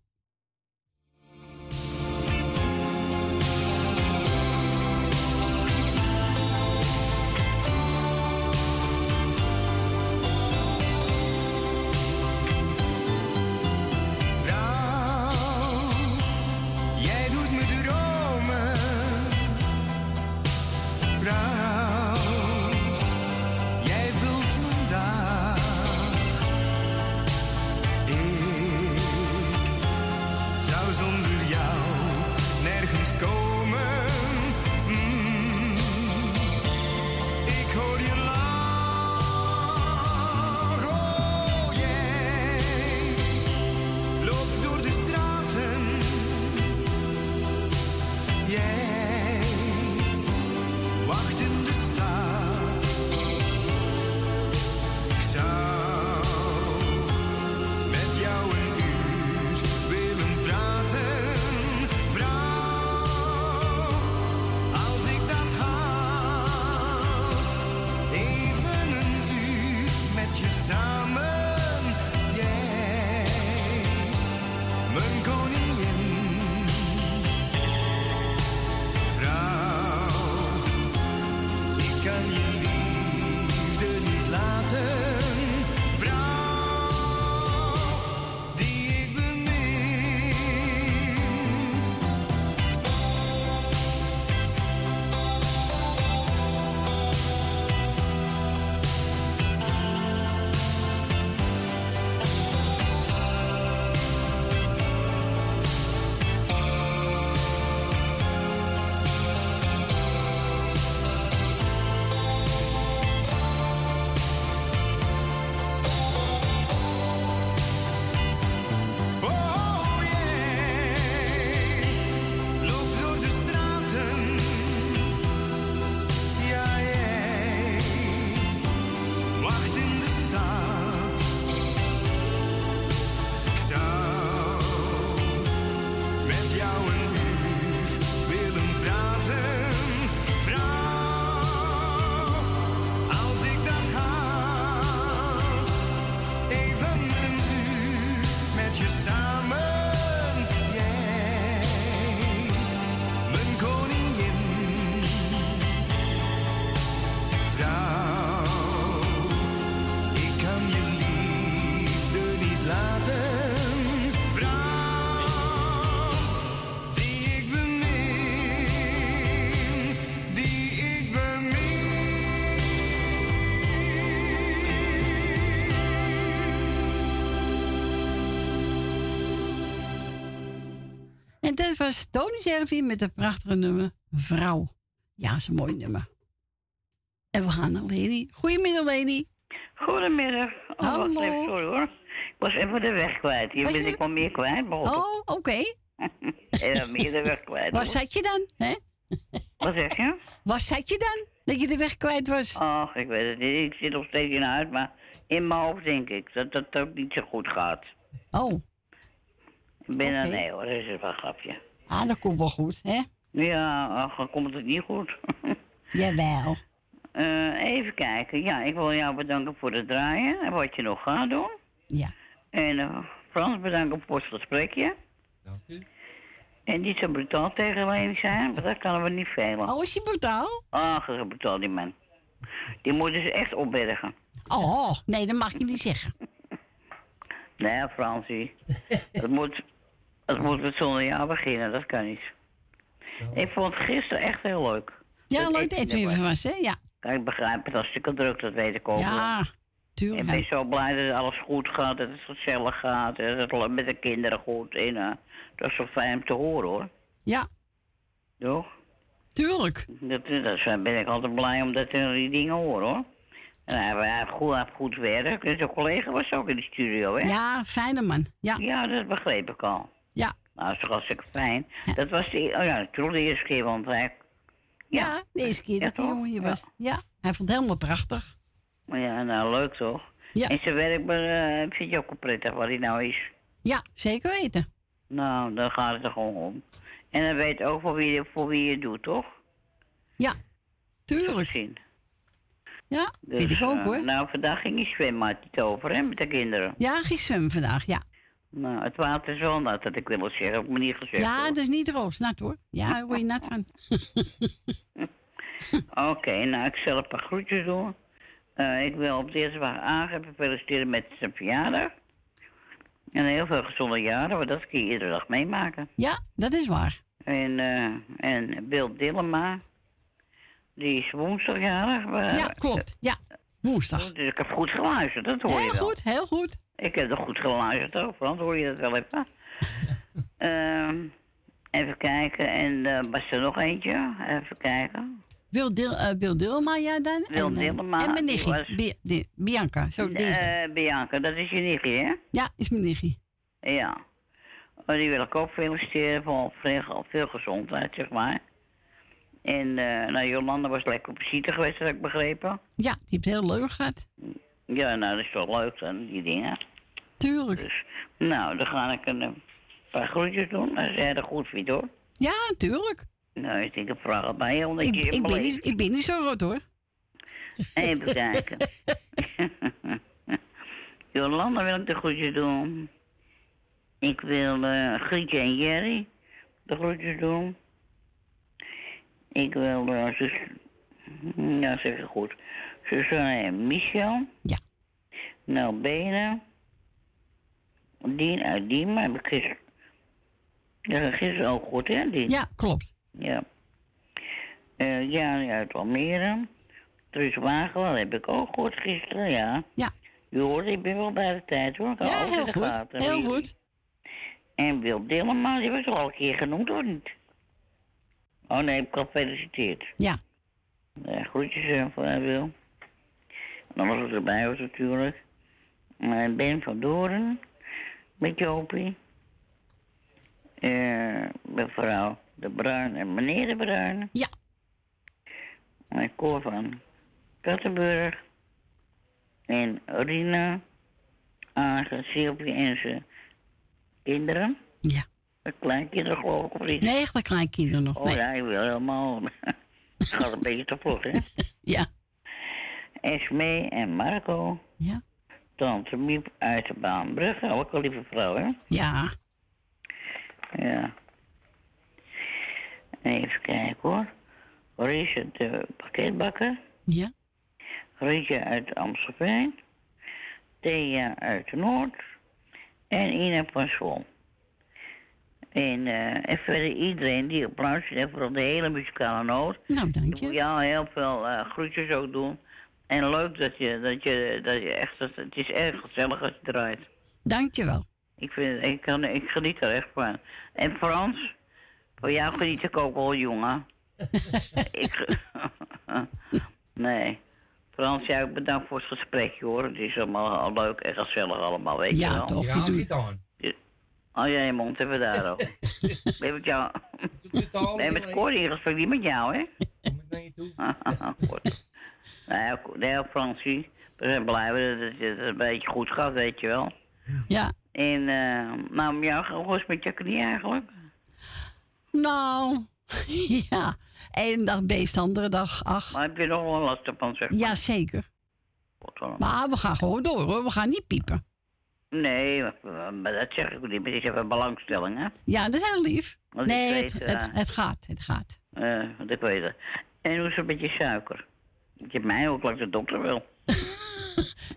En was Tony Servie met het prachtige nummer Vrouw. Ja, is een mooi nummer. En we gaan naar Leni. Goedemiddag, Leni. Goedemiddag. Oh, Hallo. wacht even, sorry hoor. Ik was even de weg kwijt. Hier Was ben je- ik wel meer kwijt. maar. Oh, oké. En dan meer de weg kwijt. Waar zat je dan? Hè? Wat zeg je? Waar zat je dan? Dat je de weg kwijt was? Ach, ik weet het niet. Ik zit nog steeds in huis, maar in mijn hoofd denk ik dat dat ook niet zo goed gaat. Oh. Ik ben Oké. nee hoor, dat is wel een grapje. Ah, dat komt wel goed, hè? Ja, ach, dan komt het niet goed. Jawel. Eh, even kijken. Ja, ik wil jou bedanken voor het draaien en wat je nog gaat doen. Ja. En eh, Frans bedanken voor het gesprekje. Dank u. En niet zo brutaal tegen Leni zijn, want dat kan we niet velen. Oh, is hij brutaal? Ach, dat is brutaal die man. Die moeten ze echt opbergen. Oh, nee, dat mag je niet zeggen. Nee, Fransie. het, moet, het moet met zonder jou beginnen, dat kan niet. Ik vond het gisteren echt heel leuk. Ja, Dat leuk eten dat Edwin was. was, hè? Ja. Kijk, ik begrijp het hartstikke druk, dat weet ik ook Ja, wel. tuurlijk. Ik ben zo blij dat alles goed gaat, dat het gezellig gaat, dat het met de kinderen goed. En, eh, dat is zo fijn om te horen hoor. Ja. Toch? Tuurlijk. Dat, dat is- ben ik altijd blij omdat ik die dingen hoor hoor. En hij, heeft goed, hij heeft goed werk. Zijn collega was ook in de studio, hè? Ja, fijne man. Ja. Ja, dat begreep ik al. Ja. Nou, dat is toch hartstikke fijn. Dat was de, oh ja, natuurlijk de eerste keer, want hij... Ja, de eerste keer dat die toch? jongen hier was. Ja, hij vond het helemaal prachtig. Ja, nou, leuk toch? Ja. En zijn werk eh, vind je ook prettig waar hij nou is. Ja, zeker weten. Nou, dan gaat het er gewoon om. En hij weet ook voor wie, voor wie je doet, toch? Ja, tuurlijk. Ja, vind ik ook eh, hoor. Nou, vandaag ging hij zwemmen, had hij het over, hè, met de kinderen. Ja, ging zwemmen vandaag, ja. Nou, het water is wel nat, dat ik wil zeggen. Me niet gezegd. Ja, dat is niet roos, nat hoor. Ja, daar word je nat van. Oké, nou, ik zal een paar groetjes doen. Eh, ik wil op deze dag aangeven feliciteren met zijn verjaardag. En heel veel gezonde jaren, want dat kun je iedere dag meemaken. Ja, dat is waar. En, eh en Bill Dillema, die is woensdag jarig. maar- Ja, klopt. Ja, woensdag. Dus ik heb goed geluisterd, dat hoor je Heel wel. goed, heel goed. Ik heb er goed geluisterd ook, hoor je dat wel even? Ehm, even kijken, en eh, was er nog eentje? Even kijken. Wil, Dil, eh, Wil Dilma, ja dan? Wil en, eh, Dilma, En mijn nichtje, was- Bi- di- Bianca. Zo, deze. Bianca, dat is je nichtje, hè? Ja, is mijn nichtje. Ja. Oh, die wil ik ook feliciteren voor veel, veel gezondheid, zeg maar. En nou, Jolanda was lekker op visite geweest, heb ik begrepen. Ja, die heeft heel leuk gehad. Ja, nou, dat is toch leuk dan, die dingen. Tuurlijk. Dus, nou, dan ga ik een eh, paar groetjes doen, als jij dat goed vindt, hoor. Ja, tuurlijk. Nou, ik denk een vraag bij je, Ik, ik, ben niet, ik ben niet zo rood hoor. Even kijken. Jolanda wil ik de groetjes doen. Ik wil eh Grietje en Jerry de groetjes doen. Ik wil, eh zus... Ja, zeg ik goed. Susanne en Michel. Ja. Nou, Benen. Dien uit Diemen heb ik gisteren... Dat is gisteren ook goed, hè, Dien? Ja, klopt. Ja. Eh Jani uit Almere. Truus Wagenwal heb ik ook gehoord gisteren, ja. Ja. Je hoort, ik ben wel bij de tijd hoor. Ik Ja, heel goed. Heel goed. En Wil Dillema, die was al een keer genoemd, hoor niet? Oh nee, heb ik al gefeliciteerd. Ja. Eh, groetjes eh, voor haar Wil. Dan was het erbij was natuurlijk. Maar Ben van Doren, met Jopie. Eh, mevrouw De Bruin en meneer De Bruin. Ja. En Cor van Kattenburg. En Rina, Agen, Sylvie en zijn kinderen. Ja. De kleinkinderen geloof ik of niet? Nee, echt maar kleinkinderen nog. Oh nee. ja, ik wil helemaal. Het gaat een beetje te vlug, hè? Ja. Esme en Marco. Ja. Tante Miep uit de Baanbrug. Ook een lieve vrouw, hè? Ja. Ja. Even kijken hoor. Richard de pakketbakker. Ja. Rietje uit Amstelveen. Thea uit de Noord. En Ina van Zwol. En, eh, en verder iedereen die op luistert en vooral de hele muzikale noot. Nou, dank Ik je. wil jou heel veel eh, groetjes ook doen. En leuk dat je, dat je, dat je echt, dat, het is erg gezellig als je draait. Dank je wel. Ik, vind, ik, kan, ik geniet er echt van. En Frans, Voor jou geniet ik ook wel, jongen. ik, nee. Frans, jij ook bedankt voor het gesprek, hoor. Het is allemaal leuk en gezellig allemaal, weet Ja, je wel. toch, Graag die doe- Oh, jij mond hebben daar ook. ben met jou... Nee, met Corrie in gesprek, niet met jou, hè? Kom naar je toe. Nee, ook Fransie. We zijn blij dat het, dat een beetje goed gaat, weet je wel. Ja. En, eh, nou, jou, hoe is het met je knie eigenlijk? Nou, ja. Eén dag beest, andere dag ach. Maar heb je nog wel last van, zeg maar? Ja, zeker. Maar we gaan gewoon door hoor. We gaan niet piepen. Nee, maar, dat zeg ik niet. Maar het is even belangstelling, hè? Ja, dat is heel lief. Want nee, weet, het, eh, het, het gaat. Het gaat. Eh, want ik weet. En hoe is het met je suiker? Je hebt mij ook langs de dokter wel.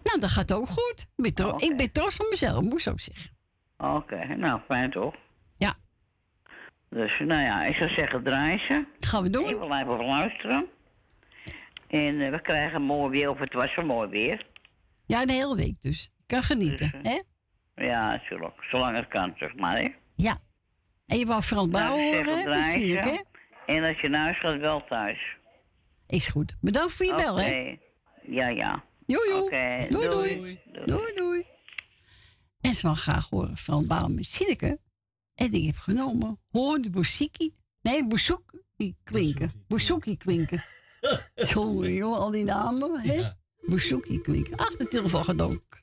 Nou, dat gaat ook goed. Ik ben, tro- ik ben trots op mezelf, ik zo zeggen. Oké, nou, fijn toch? Ja. Dus, nou ja, ik zou zeggen, draai ze. Gaan we doen. Ik wil even luisteren. En eh, we krijgen mooi weer, of het was zo mooi weer. Ja, de hele week dus. Ik kan genieten, Dus, hè? Ja, natuurlijk. Zolang het kan, zeg maar, hè? Ja. En je wou Frans Nou, horen, hè? Hè? En als je naar huis gaat, wel thuis. Is goed. Bedankt voor je bel, hè? Ja, ja. Joe, joe. Oké, doei, doei. doei. Doei, doei. En ze wil graag horen Bauer met Sineke. En ik heb genomen, hoor de bouziki. Nee, bouzouki klinken. Bouzouki klinken. Sorry, joh, al die namen, hè? Bouzouki klinken. Ach, de telefoon gaat ook.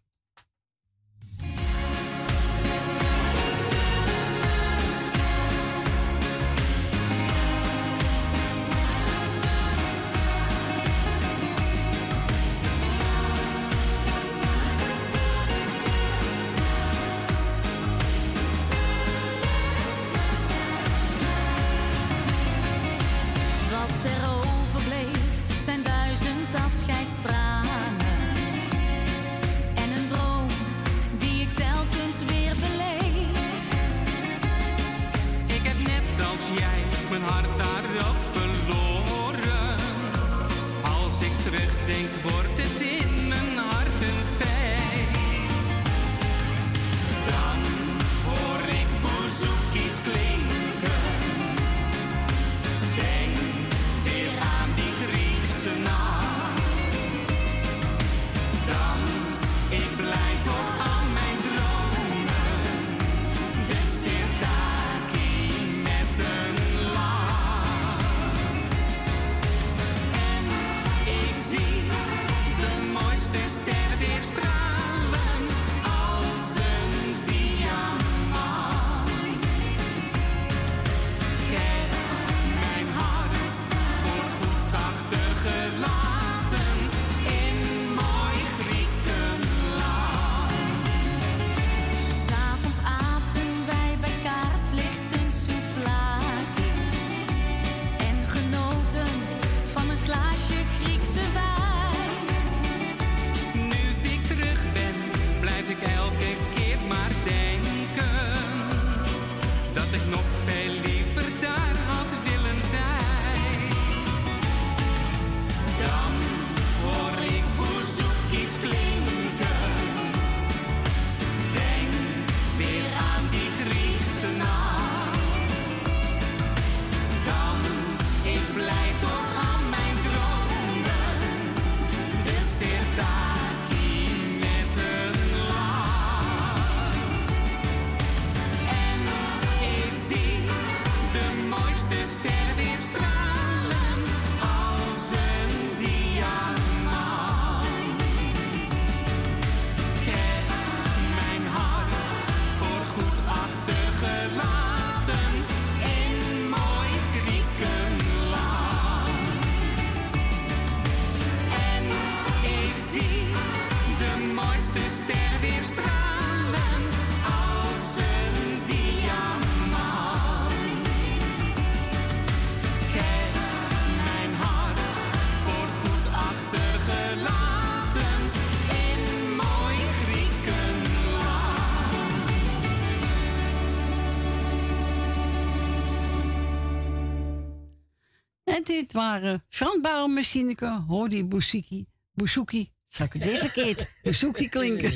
Dit waren Frans Bauer met Sineke, hoor die bouzouki. Bouzouki, zal ik het weer verkeerd? Bouzouki klinken.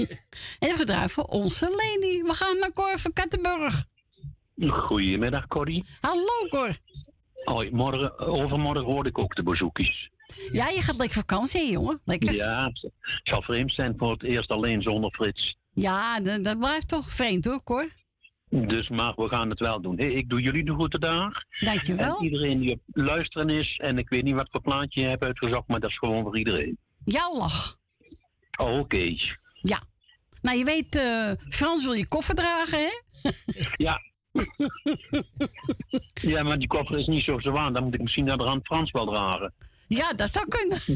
en we gedraaien voor onze Leni. We gaan naar Cor van Kattenburg. Goedemiddag, Corrie. Hallo, Cor. Hoi, morgen, overmorgen hoor ik ook de bezoekjes. Ja, je gaat lekker vakantie, jongen. Lekker. Ja, het zal vreemd zijn voor het eerst alleen zonder Frits. Ja, dat, dat blijft toch vreemd, hoor, Cor. Dus, maar we gaan het wel doen. Hey, ik doe jullie de groeten daar. Dankjewel. En iedereen die op luisteren is. En ik weet niet wat voor plaatje je hebt uitgezocht, maar dat is gewoon voor iedereen. Jouw lach. Oh, Oké. Ja. Nou, je weet, eh, Frans wil je koffer dragen, hè? Ja. ja, maar die koffer is niet zo zwaar. Dan moet ik misschien naar de rand Frans wel dragen. Ja, dat zou kunnen.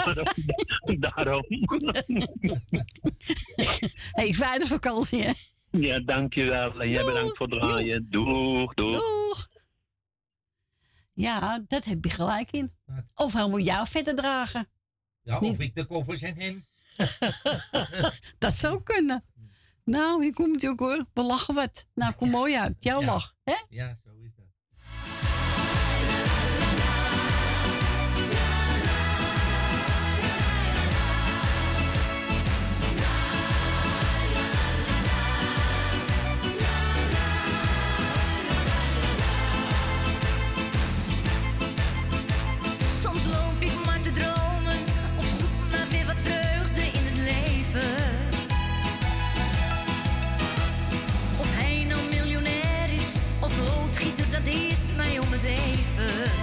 Daarom. Daarom. hey, fijne vakantie, hè? Ja, dankjewel. En jij bedankt voor het draaien. Doeg, doeg. Doeg. Ja, dat heb je gelijk in. Of hij moet jou verder dragen. Ja, of ik de koffers en hem. Dat zou kunnen. Nou, hier komt hij ook hoor. We lachen wat. Nou, kom mooi uit. Jouw Ja. lach, hè? Ja, mij om het even.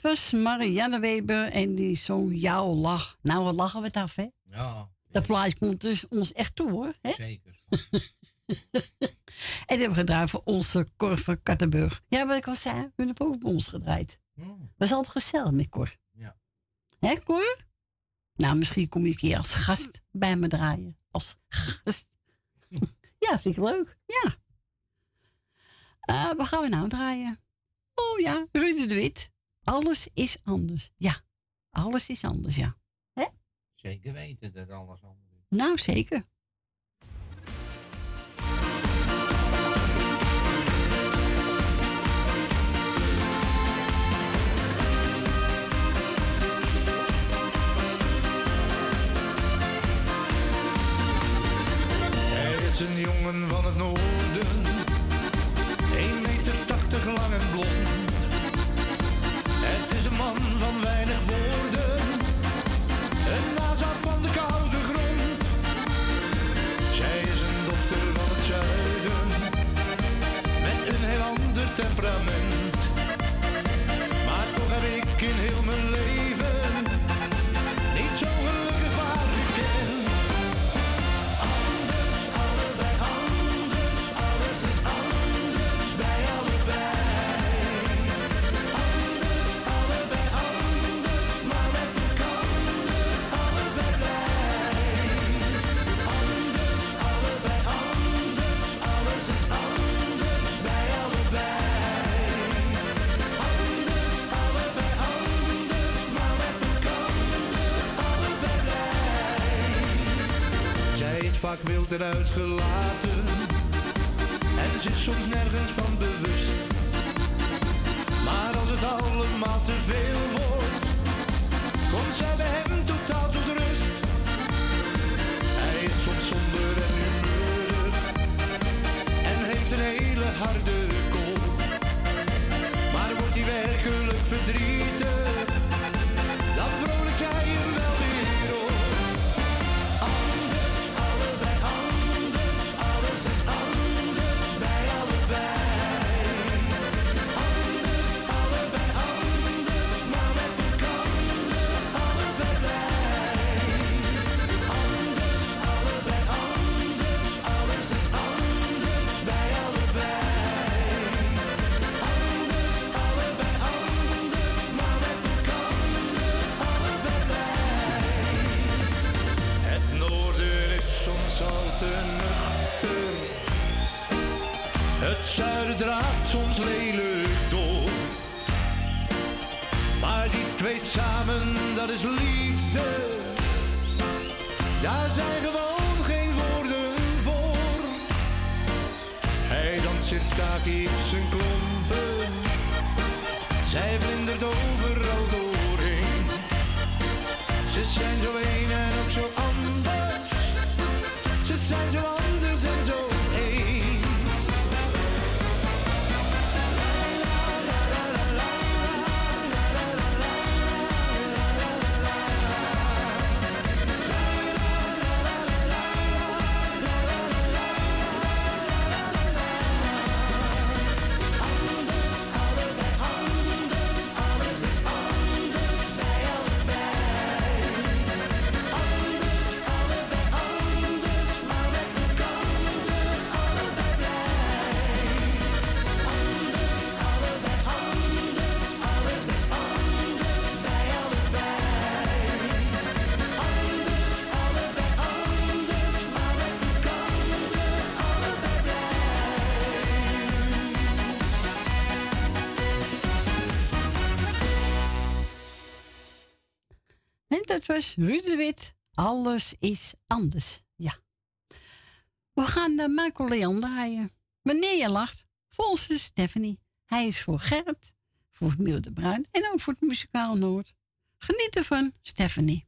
Dat was Marianne Weber en die zong Jouw Lach. Nou, we lachen we het af, hè? Ja, Dat plaatje komt dus ons echt toe, hoor. Hè? zeker. En die hebben we gedraaid voor onze Cor van Kattenburg. Ja, wat ik al zei, we hebben ook bij ons gedraaid. Hmm. Was altijd gezellig met Cor. Ja. Hè, Cor? Nou, misschien kom je een keer als gast bij me draaien. Als gast. ja, vind ik leuk. Ja. Eh, wat gaan we nou draaien? Oh ja, Ruud de Wit. Alles is anders. Ja, alles is anders, ja. Zeker weten dat alles anders is. Nou, zeker. Hij is een jongen van het noorden, 1 meter 80 lang en temperament. Maar toch heb ik vaak wild en uitgelaten en zich soms nergens van bewust. Maar als het allemaal te veel wordt, komt zij bij hem totaal tot rust. Hij is soms somber en humeurig en heeft een hele harde kop. Maar wordt hij werkelijk verdrietig, dat was Ruud de Wit. Alles is anders. Ja. We gaan uh, Michael Leon draaien. Wanneer je lacht, volgens Stephanie. Hij is voor Gerrit, voor Miel de Bruin en ook voor het Muzikaal Noord. Geniet ervan, Stephanie.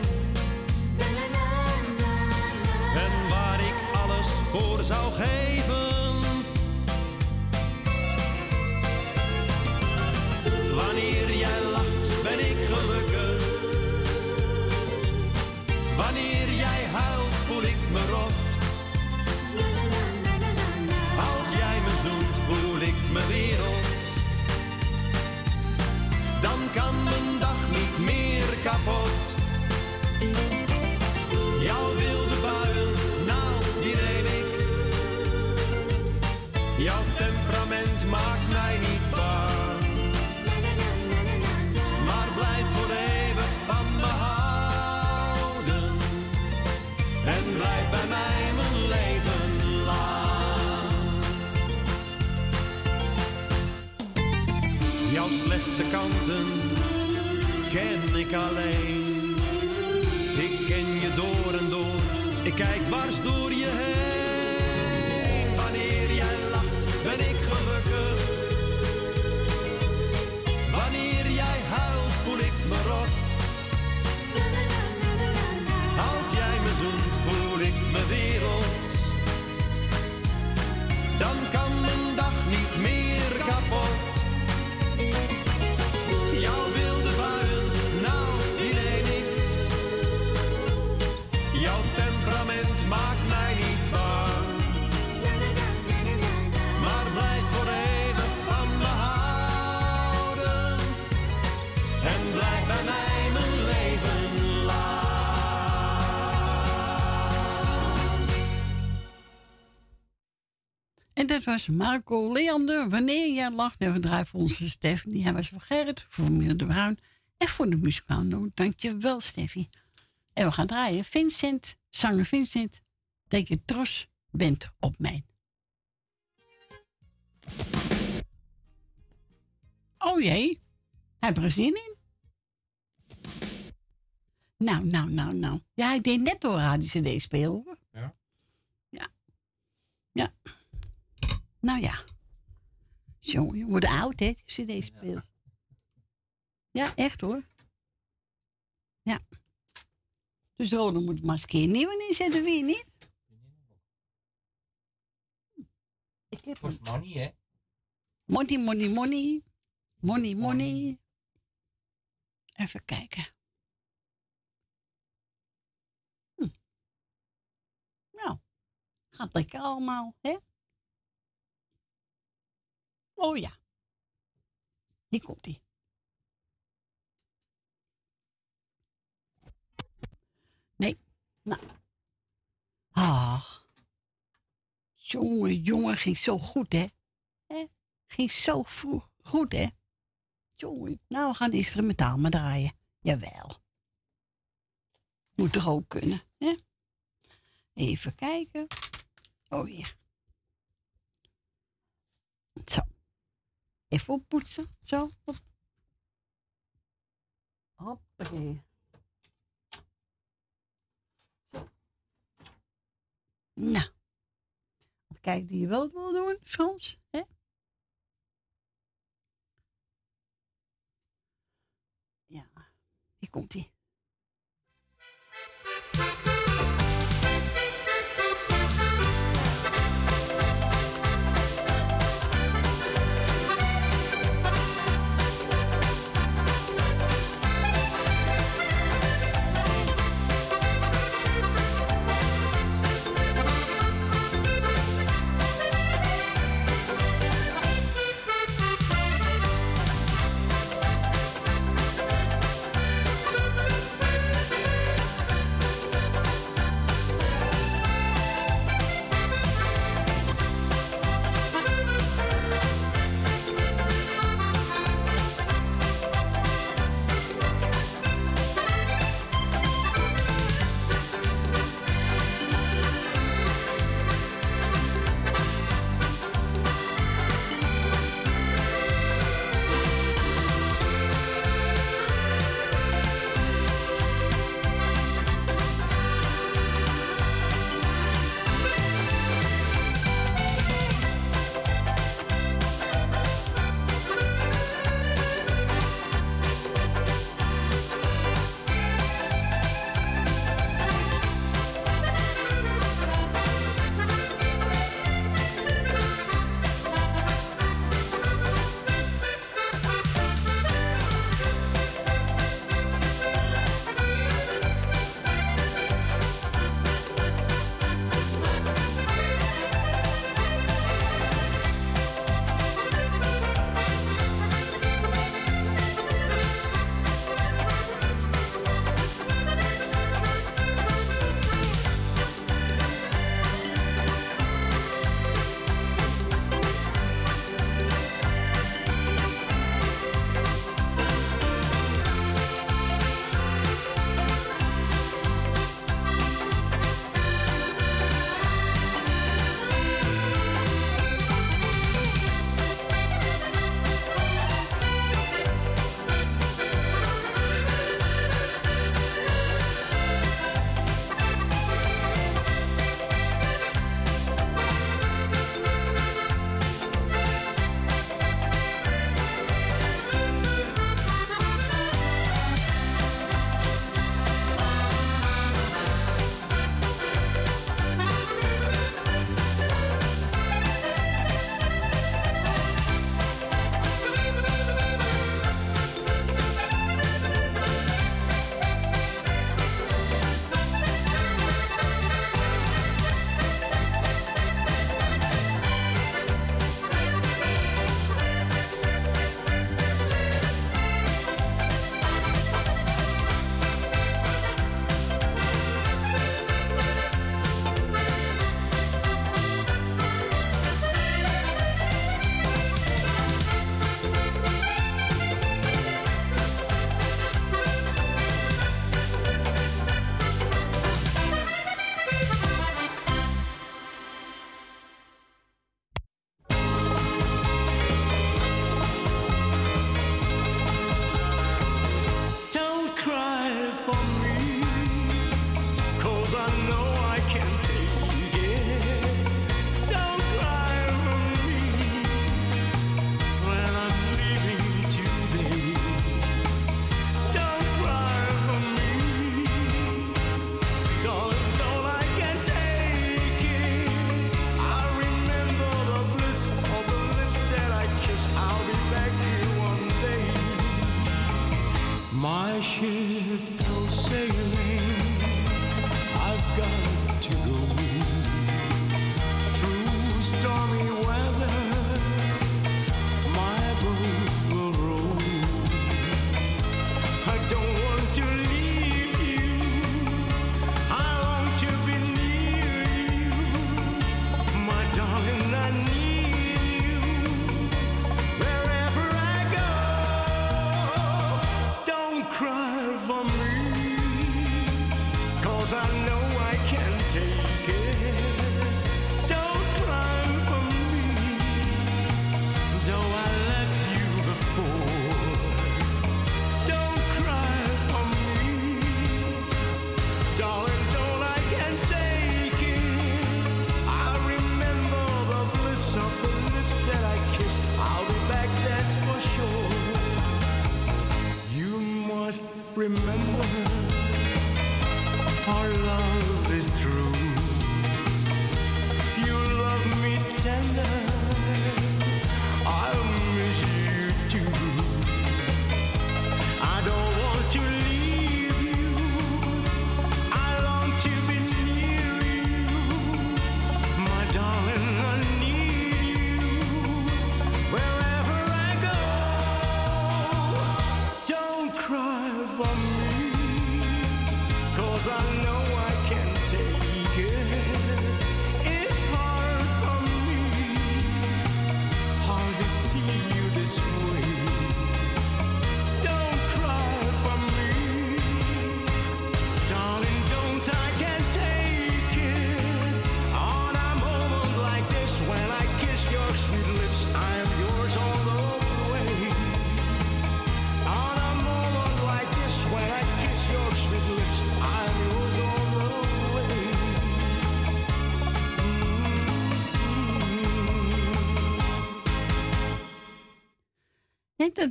Zou geven. Wanneer jij lacht, ben ik gelukkig. Wanneer jij huilt, voel ik me rot. Als jij me zoent, voel ik me wereld. Dan kan mijn dag niet meer kapot. Kanten ken ik alleen. Ik ken je door en door. Ik kijk dwars door je heen. Was Marco Leander. Wanneer jij lacht. En we draaien voor onze Stefanie. Hij was voor Gerrit, voor meneer De Bruin. En voor de muzikaal. Dankjewel, Steffi. En we gaan draaien. Vincent, zanger Vincent. Dat je trots bent op mij. Oh jee. Heb er zin in? Nou, nou, nou, nou. Ja, ik deed net door Radio CD hoor. Ja? Ja. Ja. Nou ja. Jongen, je wordt oud hè, CD speelt. Ja, echt hoor. Ja. Dus Rode moet maar eens een keer nieuwe inzetten, wie niet? Ik heb Kost money, hè? Money, money, money. Money, money. Even kijken. Hm. Nou, gaat lekker allemaal, hè? Oh ja. Hier komt ie. Nee. Nou. Ach. Jongen, jongen, ging zo goed, hè? hè? Ging zo vroeg goed, hè? Jongen. Nou, we gaan instrumentaal maar draaien. Jawel. Moet toch ook kunnen, hè? Even kijken. Oh, hier. Zo. Even oppoetsen. Zo. Op. Hoppakee. Zo. Nou. Kijk, die je wel wil doen, Frans. Hè? Ja, hier komt hij.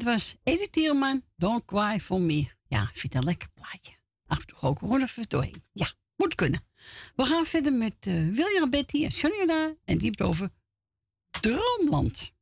was Edith Tielman, Don't Cry For Me. Ja, vind een lekker plaatje. Ach, toch ook gewoon even doorheen. Ja, moet kunnen. We gaan verder met eh, William Betty en Sonja en die heeft over Droomland.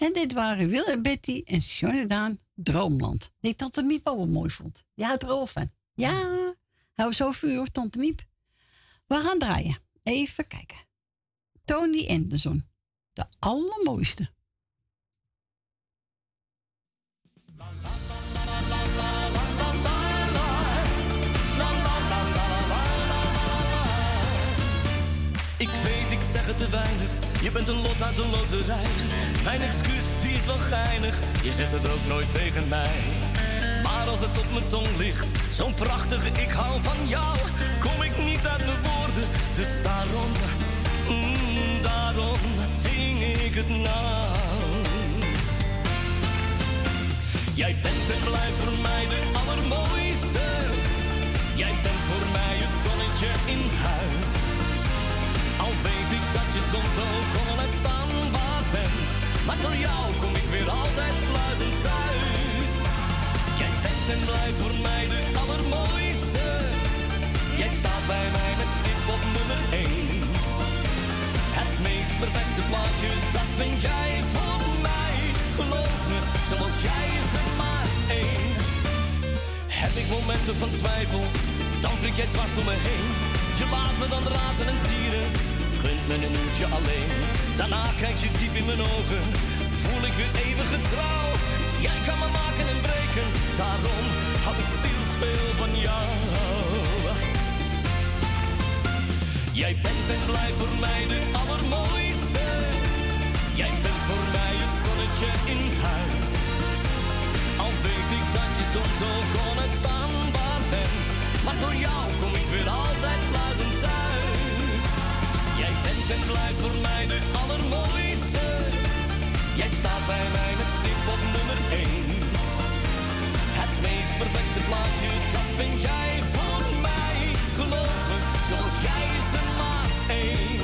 En dit waren Wil en Betty en Jonathan Droomland. Die Tante Miep ook wel mooi vond. Al van. Ja, hou zo vuur, hoor, Tante Miep. We gaan draaien. Even kijken. Tony Anderson. De allermooiste. Weet, ik zeg het te weinig. Je bent een lot uit de loterij. Mijn excuus, die is wel geinig. Je zegt het ook nooit tegen mij. Maar als het op mijn tong ligt, zo'n prachtige ik hou van jou, kom ik niet uit mijn woorden. Dus daarom, mm, daarom zing ik het nou. Jij bent en blijft voor mij de allermooiste. Jij bent voor mij het door jou kom ik weer altijd fluitend thuis. Jij bent en blijft voor mij de allermooiste. Jij staat bij mij met stip op nummer 1. Het meest perfecte plaatje, dat ben jij voor mij. Geloof me, zoals jij is er maar één. Heb ik momenten van twijfel, dan prik jij dwars door me heen. Je laat me dan razen en tieren, gunt me een uurtje alleen. Daarna kijk je diep in mijn ogen, voel ik weer eeuwige trouw. Jij kan me maken en breken, daarom hou ik zielsveel van jou. Jij bent en blijft voor mij de allermooiste. Jij bent voor mij het zonnetje in huis. Al weet ik dat je soms ook onuitstaanbaar bent. Maar door jou kom ik weer altijd fluitend thuis. Jij bent en blijft voor mij de allermooiste. Jij staat bij mij met stip op nummer 1. Het meest perfecte plaatje, dat ben jij voor mij. Geloof me, zoals jij is er maar één.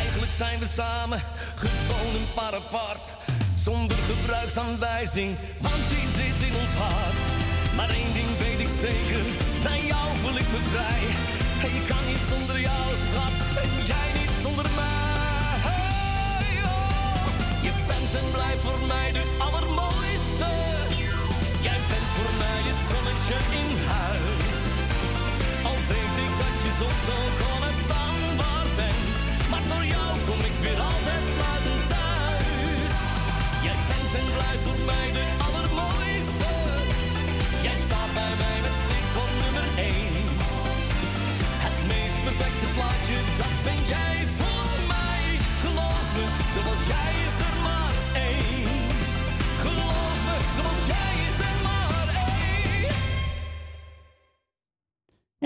Eigenlijk zijn we samen, gewoon een paar apart. Zonder gebruiksaanwijzing, want die zit in ons hart. Maar één ding weet ik zeker, bij jou voel ik me vrij. En je kan niet zonder jou, schat, en jij niet zonder mij. En blijft voor mij de allermooiste. Jij bent voor mij het zonnetje in huis. Al weet ik dat je soms ook onuitstaanbaar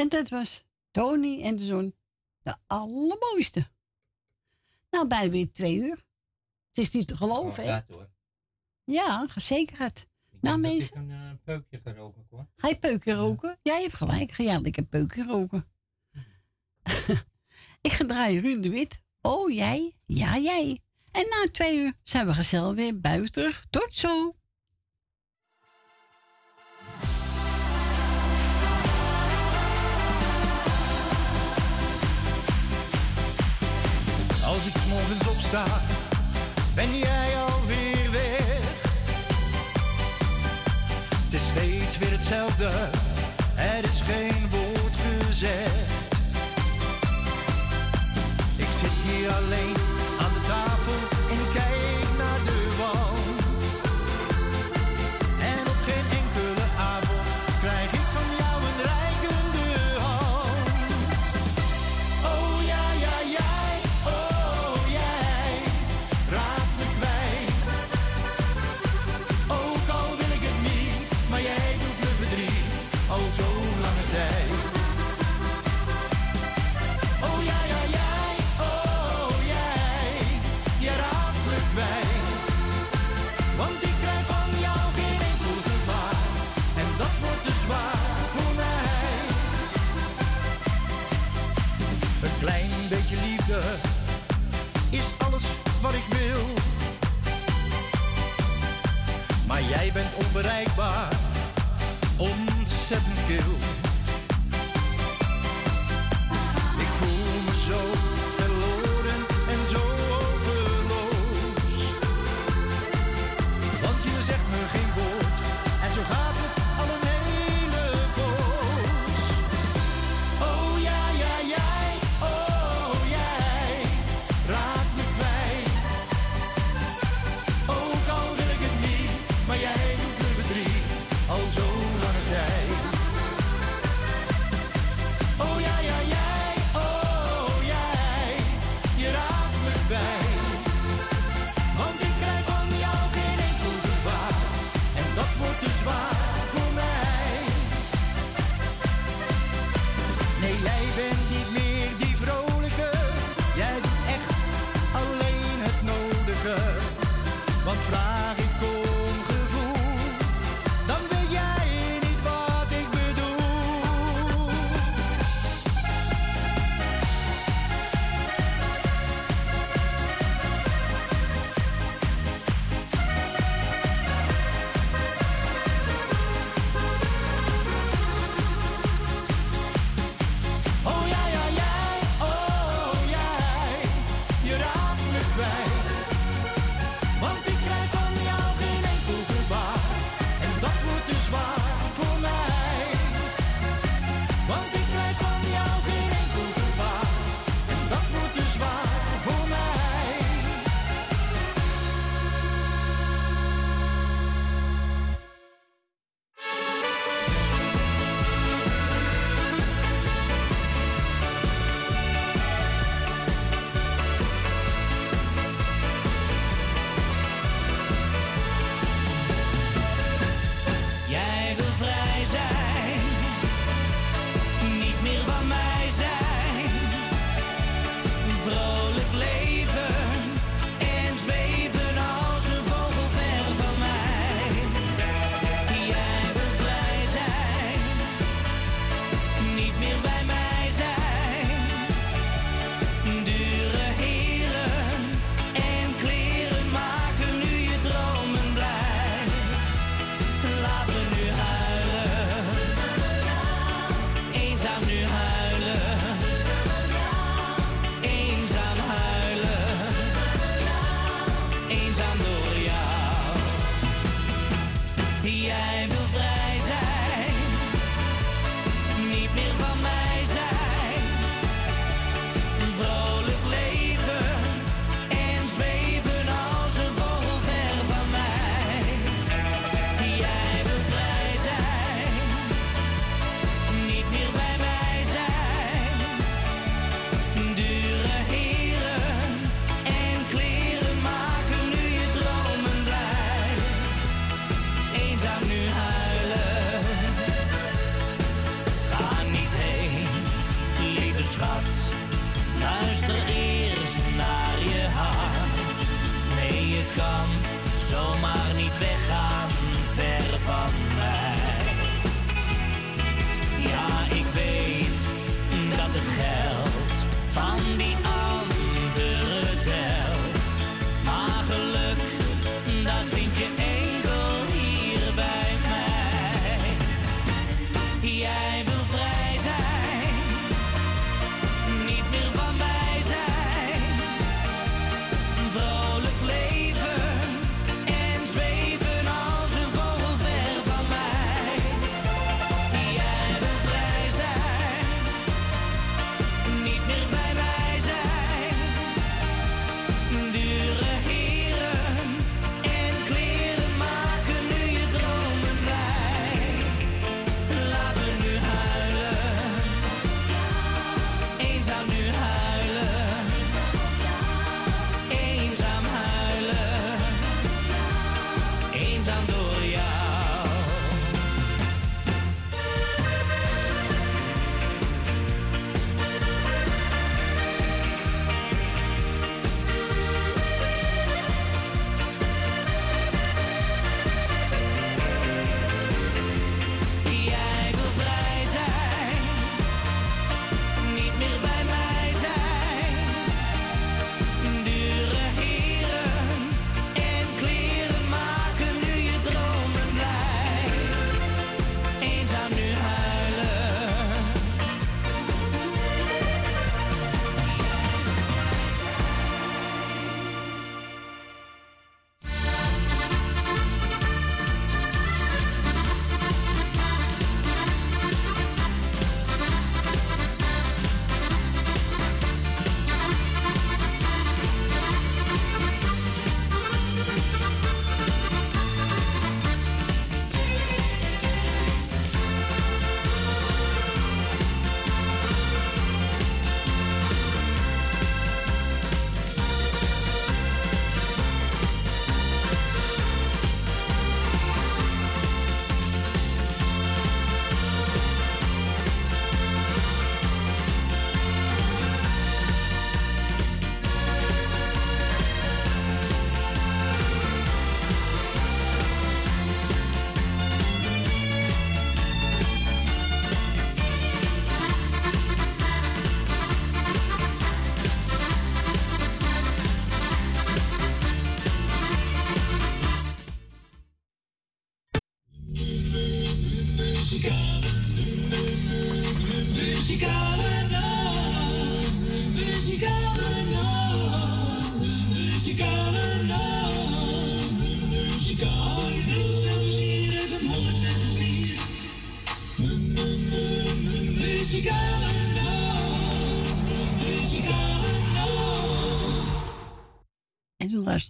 En dat was Tony en de zon. De allermooiste. Nou, bijna weer twee uur. Het is niet te geloven, hè? Ja, zeker het. Nou, mensen, ik een eh, peukje ga roken hoor. ga je peuken roken? Ja, je hebt gelijk. Ga jij lekker peuken roken. ik ga draaien Ruud de Wit. Oh, jij? Ja, jij. En na twee uur zijn we gezellig weer terug. Tot zo. Ben jij alweer weg. Het is steeds weer hetzelfde, er is geen woord gezegd. Ik zit hier alleen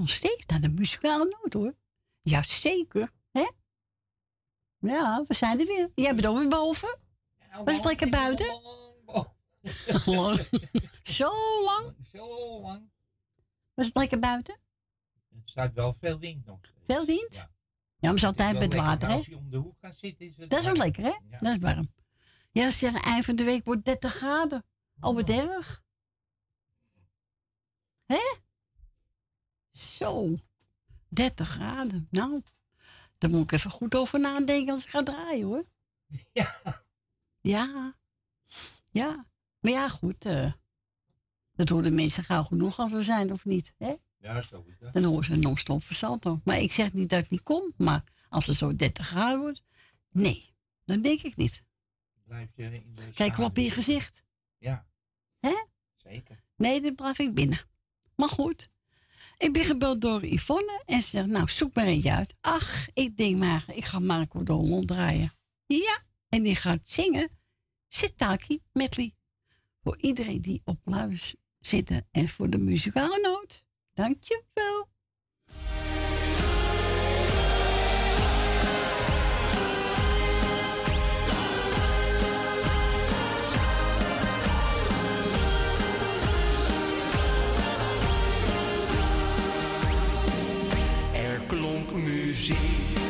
nog steeds naar de muzikale noot hoor. Jazeker, hè? Ja, we zijn er weer. Jij bent ook weer boven. Was het lekker buiten? Lang. Zo lang? Zo lang. Was het lekker buiten? Het staat wel veel wind nog. Veel wind? Ja, maar ze altijd Het is met wel water, hè? Als je om de hoek gaat zitten is het Dat is wel lekker, hè? Ja. Dat is warm. Ja, ze zeggen eind van de week wordt 30 graden. Al wat erg. Hè? Zo. 30 graden. Nou, daar moet ik even goed over nadenken als ik ga draaien, hoor. Ja. Ja. Ja. Maar ja, goed. eh dat horen mensen gauw genoeg als we zijn, of niet? Hè? Ja, zo is dat. Dan horen ze non-stop versalto. Maar ik zeg niet dat ik niet kom, maar als het zo 30 graden wordt, nee, dan denk ik niet. Blijf je in de Kijk, klap in je gezicht. Ja. Hè? Zeker. Nee, dan blijf ik binnen. Maar goed. Ik ben gebeld door Yvonne en ze zegt, nou, zoek maar eentje uit. Ach, ik denk maar, ik ga Marco de Holland draaien. Ja, en die gaat zingen Sitaki medley. Voor iedereen die op luis zitten en voor de muzikale noot. Dankjewel. Klonk muziek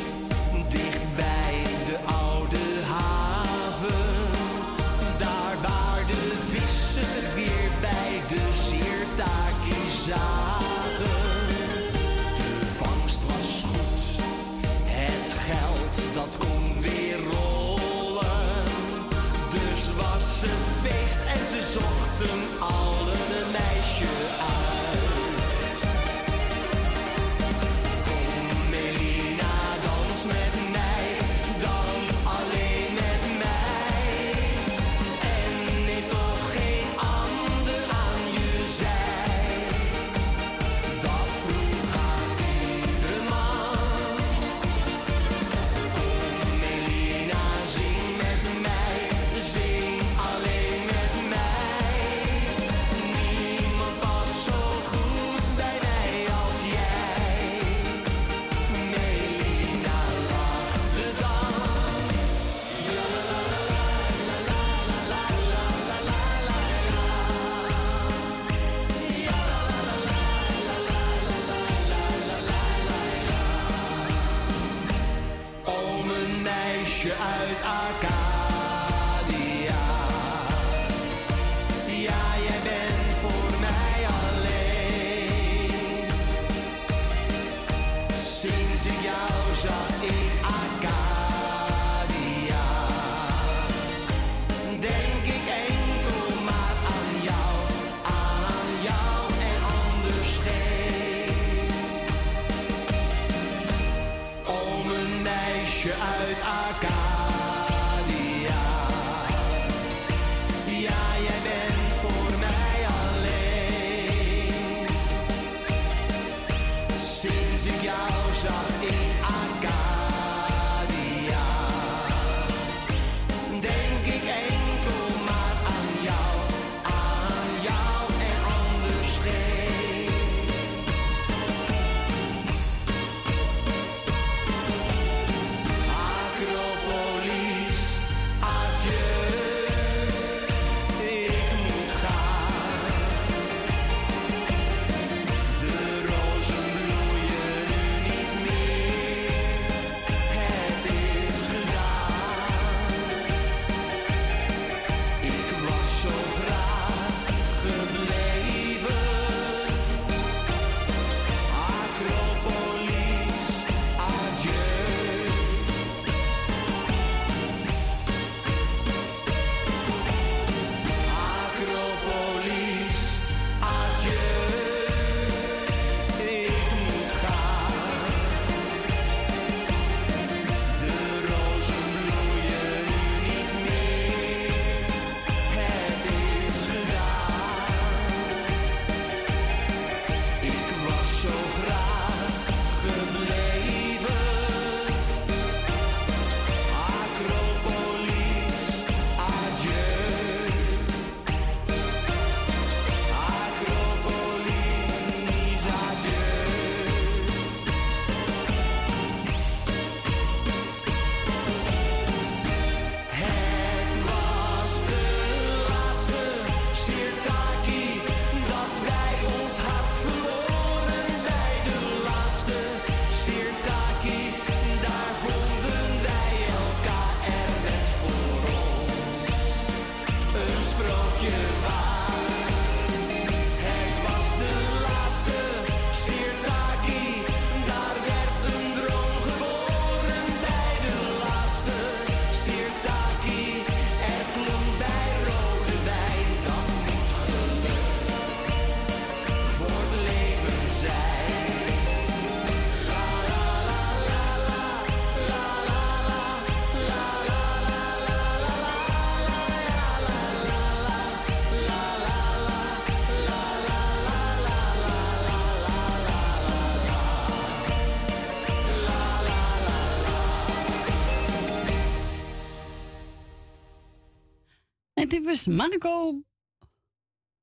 dit was Marco,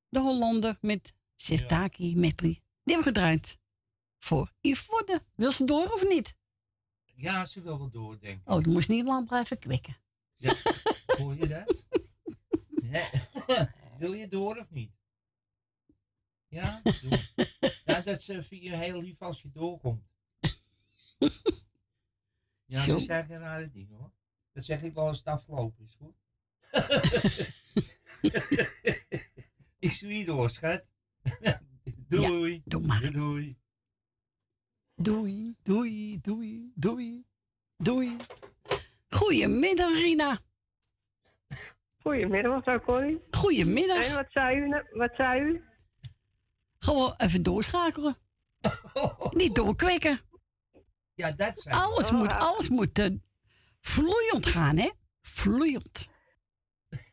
de Hollander, met Sirtaki Metri. Die hebben gedraaid voor Yvonne. Wil ze door of niet? Ja, ze wil wel door, denk ik. Oh, die moest niet lang blijven kwikken. Ja, hoor je dat? Wil je door of niet? Ja, doe. ja dat ze vind je heel lief als je doorkomt. Ja, ze zeggen rare dingen hoor. Dat zeg ik wel als het afgelopen is, goed? ik zie je door, schat. doei. doe maar. Doei. Doei, doei, doei, doei, doei. Goedemiddag, Rina. Goedemiddag, mevrouw Corrie. Goedemiddag. En wat zei u? Wat zei u? Gewoon even doorschakelen. Niet doorkwikken. Ja, dat zijn Alles Oh, moet, ja. alles moet eh, vloeiend gaan, hè? Vloeiend.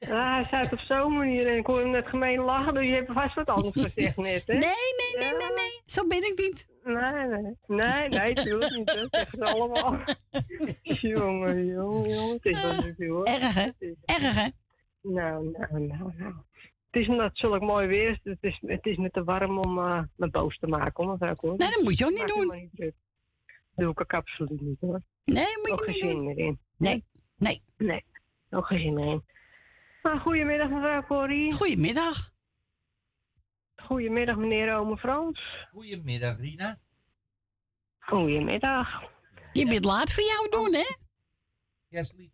Ja, hij zei het op zo'n manier en ik hoor hem net gemeen lachen, dus je hebt vast wat anders gezegd net, hè? Nee, nee, nee, nee, nee. Zo ben ik niet. Nee, nee. Nee, nee, tuurlijk niet. Dat zeggen ze allemaal. jongen, jongen, jongen. Het is wel niet veel, hoor. Erg, hè? Erg, hè? Nou, nou, nou, nou. Het is omdat het zulk mooi weer is. Het is, het is me te warm om eh, me boos te maken, hoor, mevrouw Corrie. Nee, dat moet je ook niet Maak doen. niet. Doe ik ook absoluut niet, hoor. Nee, moet Ook je geen niet zin doen. meer in. Nee, nee. Nee, ook geen zin meer in. Nou, goedemiddag, mevrouw Corrie. Goedemiddag. Goedemiddag, meneer Ome Frans. Goedemiddag, Rina. Goedemiddag. Je bent laat voor jou doen, hè?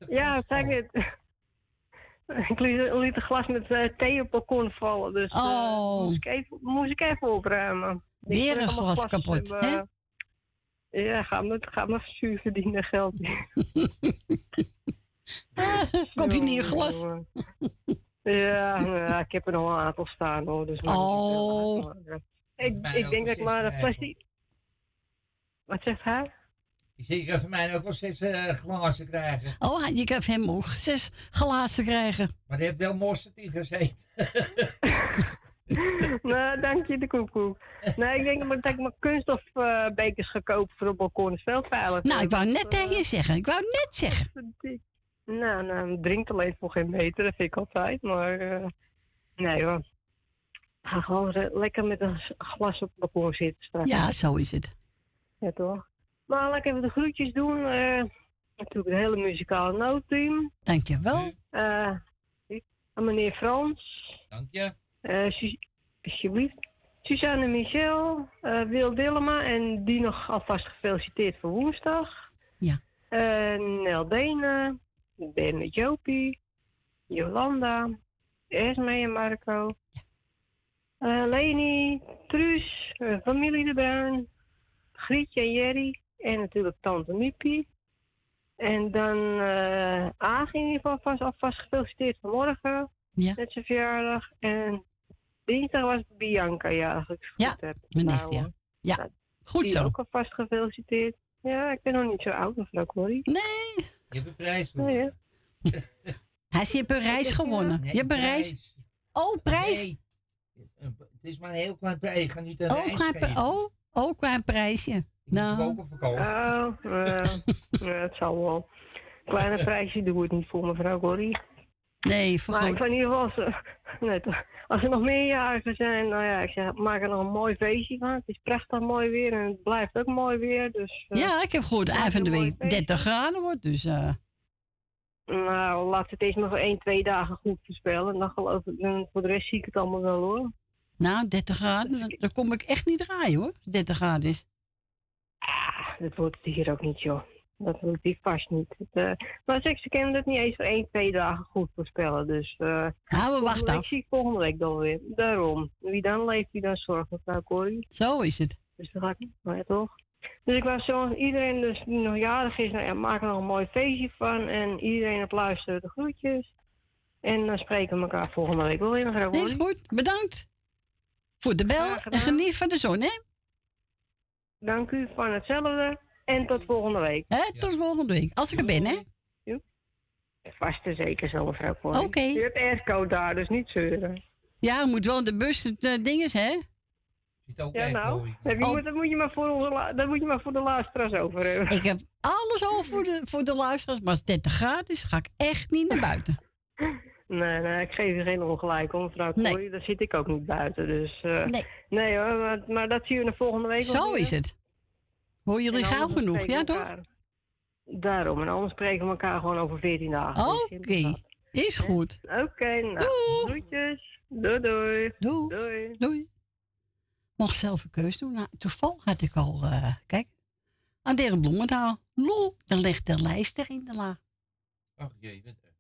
Ja, zeg het. Ik liet, een glas met eh, thee op het balkon vallen, dus eh, Oh. moest, ik even, moest ik even opruimen. Weer een glas kapot, hebben. Ja, ga me, ga me zuur verdienen geld. Kopje niet een glas. Ja, nou ja, ik heb er nog een aantal staan hoor. Dus Oh. eh, ik, ik denk dat ik maar een plastic. Wat zegt hij? Ik zie, ik van mij ook wel zes eh, glazen krijgen. Oh, je kan hem ook zes glazen krijgen. Maar er heeft wel mosterd in gezeten. nou, dank je de koekoek. Nee, ik denk dat ik mijn kunststofbekers ga kopen voor op het balkon. is veel veiliger. Nou, ik wou net tegen je zeggen. Ik wou net zeggen. Nou, nou, drinkt alleen voor geen meter, dat vind ik altijd. Maar eh, nee hoor. Ga gewoon lekker met een glas op het balkon zitten straks. Ja, zo is het. Ja, toch? Maar lekker even de groetjes doen. eh natuurlijk het hele muzikale noodteam. Dankjewel. Eh aan meneer Frans. Dank je. Eh, Su- alsjeblieft. Suzanne Michel, eh, Wil Dillema en die nog alvast gefeliciteerd voor woensdag. Ja. Eh, Nel Ben met Jopie, Jolanda, Esme en Marco. Eh, Leni, Truus, eh, familie De Bruin, Grietje en Jerry en natuurlijk tante Miepie. En dan Aag in ieder geval vast, alvast gefeliciteerd vanmorgen. Ja. Met zijn verjaardag. En dinsdag was Bianca jarig. als ik het Ja, goed heb. Nou, ja. Ja, nou, goed zo. ook alvast gefeliciteerd. Ja, ik ben nog niet zo oud, mevrouw Corrie. Nee. Je hebt een prijs. Hè? Hij je hebt een reis gewonnen. Nee, je hebt een reis. Oh, prijs. Nee. Het is maar een heel klein prijs. Ik ga niet een Oh, reis klein, geven. oh, oh, klein prijsje. Nou, ook een vakantie. Oh, ja, ja, het zal wel. Kleine prijsje doe ik niet voor mevrouw Corrie. Nee, Maar vergroot. ik kan in ieder geval, als, er- nee, toch. Als er nog meerjarigen zijn, nou ja, ik zeg, maak er nog een mooi feestje van. Het is prachtig mooi weer en het blijft ook mooi weer. Dus, eh, Ja, ik heb gehoord eind van de week feestje. 30 graden wordt. Dus eh, Nou, laat het eens nog 1, 2 dagen goed voorspellen. En dan geloof ik, dan voor de rest zie ik het allemaal wel hoor. nou, 30 graden, dan, dan kom ik echt niet draaien hoor. als het 30 graden is. Ah, dat wordt het hier ook niet joh. Dat doet hij vast niet. Het, eh, maar ze kunnen het niet eens voor één, twee dagen goed voorspellen. Dus Nou, we wachten af. zie ik volgende week dan weer. Daarom. Wie dan leeft, wie dan zorgt, mevrouw Corrie. Zo is het. Dus dat gaat nou ja, toch? Dus ik was zo iedereen dus die nog jarig is, nou ja, maak er nog een mooi feestje van. En iedereen op luisteren de groetjes. En dan spreken we elkaar volgende week wel weer, mevrouw Is Corrie. goed. Bedankt voor de bel. En geniet van de zon, hè? Dank u van hetzelfde. En tot volgende week. Hè? Tot volgende week. Als ik er ben, hè? Vast en zeker zo, mevrouw. Oké. Je hebt airco daar, dus niet zeuren. Ja, moet wel in de bus het eh, ding is, hè? Ja, nou, heb je, moet, dat, moet je maar voor onze, la- dat moet je maar voor de luisteraars over hebben. Ik heb alles al voor de, voor de luisteraars, maar als het 30 graden is, ga ik echt niet naar buiten. Nee, nee, ik geef je geen ongelijk om, mevrouw Corrie. Daar zit ik ook niet buiten. Dus, eh, Nee. nee hoor, maar, maar dat zien we de volgende week wel Zo is het. Hoor jullie gauw genoeg, ja toch? Daarom, en anders spreken we elkaar gewoon over 14 dagen. Oké, is goed. Oké, nou, groetjes. Doei, doei. Doei. Doei. Doei. Mag zelf een keus doen. Nou, toevallig had ik al, eh, kijk, aan Dirk Bloemendaal. Lol, dan ligt de lijst er in de la. Ach jee, wat erg.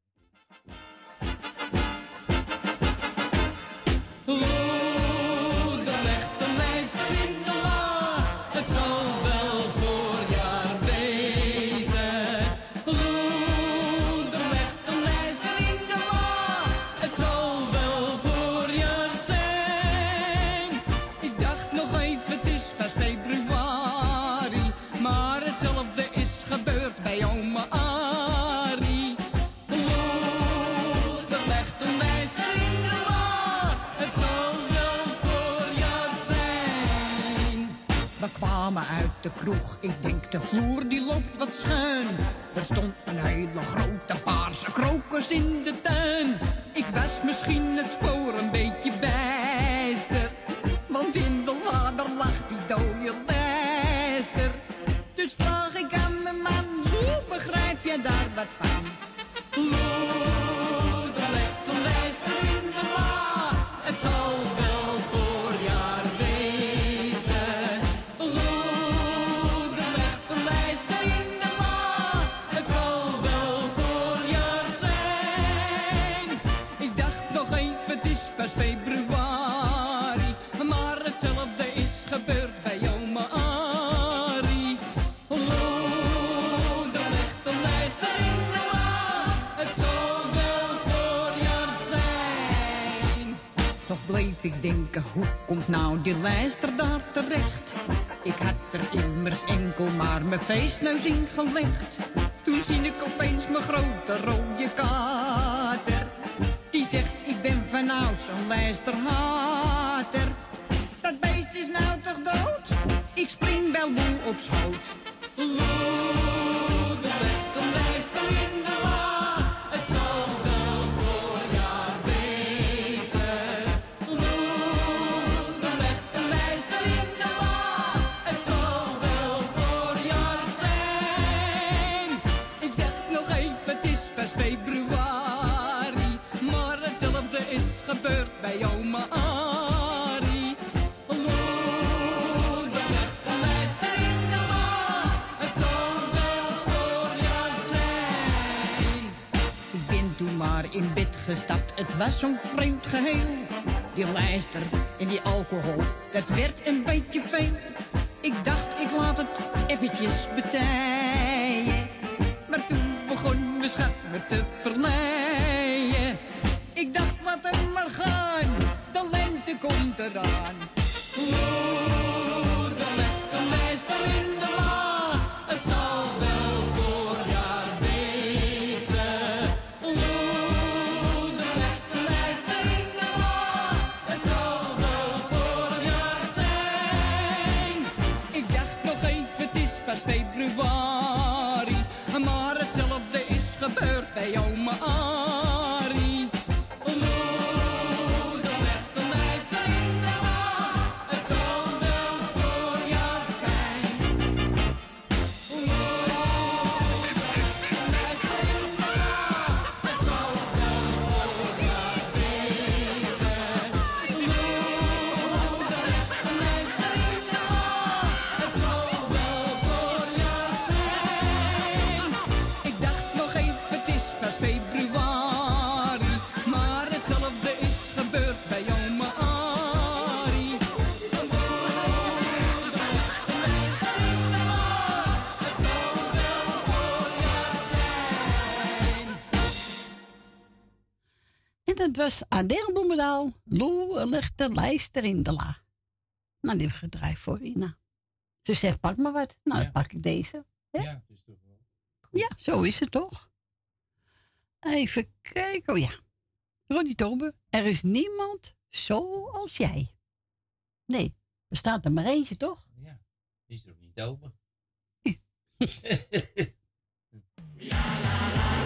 Kwamen uit de kroeg, ik denk de vloer die loopt wat schuin. Er stond een hele grote paarse krokus in de tuin. Ik was misschien het spoor een beetje bijster. Want in de lader lag die dode lijster. Dus vraag ik aan mijn man, hoe begrijp je daar wat van? Ik denken, hoe komt nou die lijster daar terecht? Ik had er immers enkel maar mijn feestneus in gelegd. Toen zie ik opeens mijn grote rode kater. Die zegt, ik ben vanouds een lijsterhater. Dat beest is nou toch dood? Ik spring wel moe op schoot. Gestapt, het was zo'n vreemd geheel. Die lijster en die alcohol, dat werd een beetje veel. Ik dacht, ik laat het eventjes betijen. Maar toen begon mijn schat me te verleiden. Ik dacht, laat hem maar gaan, de lente komt eraan. Was Adele Bloemendaal. Loe ligt de lijster in de la. Nou, die gedraaid voor Ina. Ze zegt, pak maar wat. Nou, dan pak ik deze. hè? Ja, dus toch wel. Ja, zo is het toch? Even kijken. Oh ja. Ronnie Tober. Er is niemand zoals jij. Nee, er staat er maar eentje, toch? Die is toch niet open? Het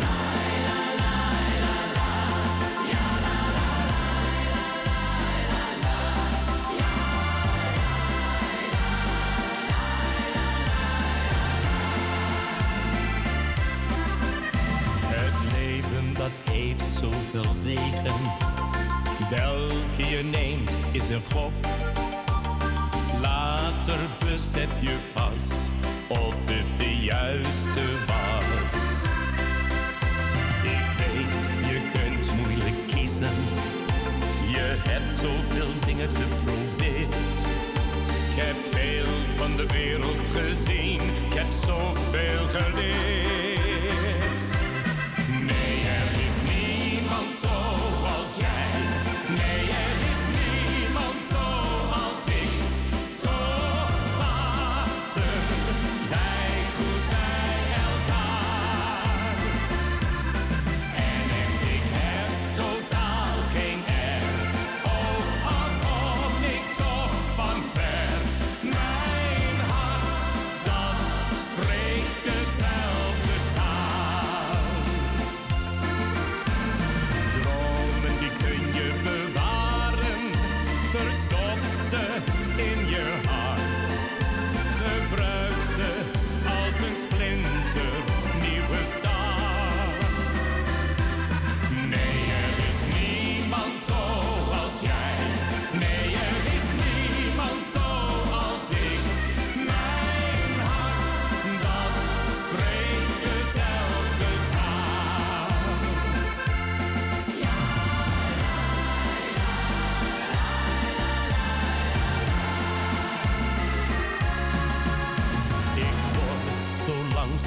heeft zoveel wegen. Welke je neemt is een gok. Later besef je pas of het de juiste was. Ik weet, je kunt moeilijk kiezen. Je hebt zoveel dingen geprobeerd. Ik heb veel van de wereld gezien. Ik heb zoveel geleerd.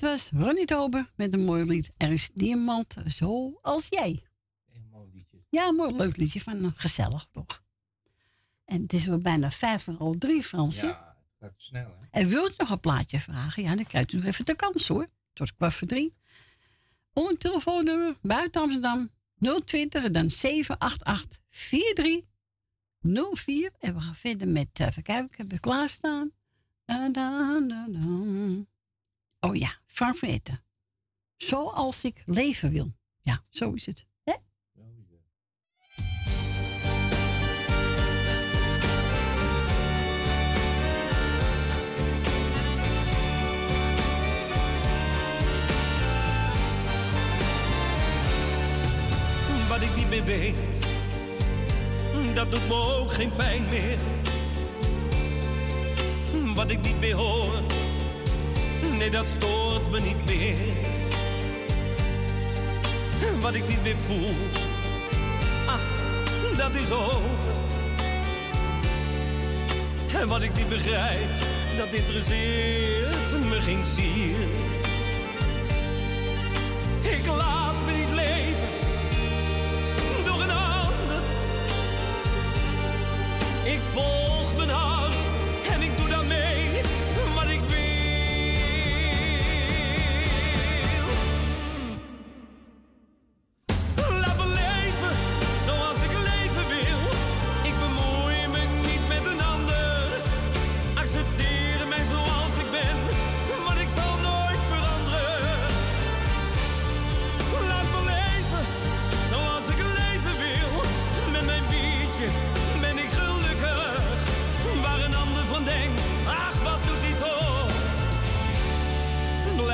Dat was Ronnie Tober met een mooi lied. Er is niemand zoals jij. Ja, een mooi leuk liedje van eh, gezellig toch. En het is weer bijna vijf voor al drie, Fransje. Ja, het gaat snel, hè? En wilt u nog een plaatje vragen? Ja, dan krijgt u nog even de kans hoor. Tot kwart voor drie. Onder telefoonnummer buiten Amsterdam 020 en dan 788 4304. En we gaan verder met, eh, even kijken, ik heb het klaarstaan. Da, da, da, da. Oh ja, van eten. Zoals ik leven wil. Ja, zo is het. Wat ik niet meer weet, dat doet me ook geen pijn meer. Wat ik niet meer hoor nee dat stoort me niet meer. Wat ik niet meer voel, ach, dat is over. En wat ik niet begrijp, dat interesseert me geen zier. Ik laat me niet leven door een ander. Ik volg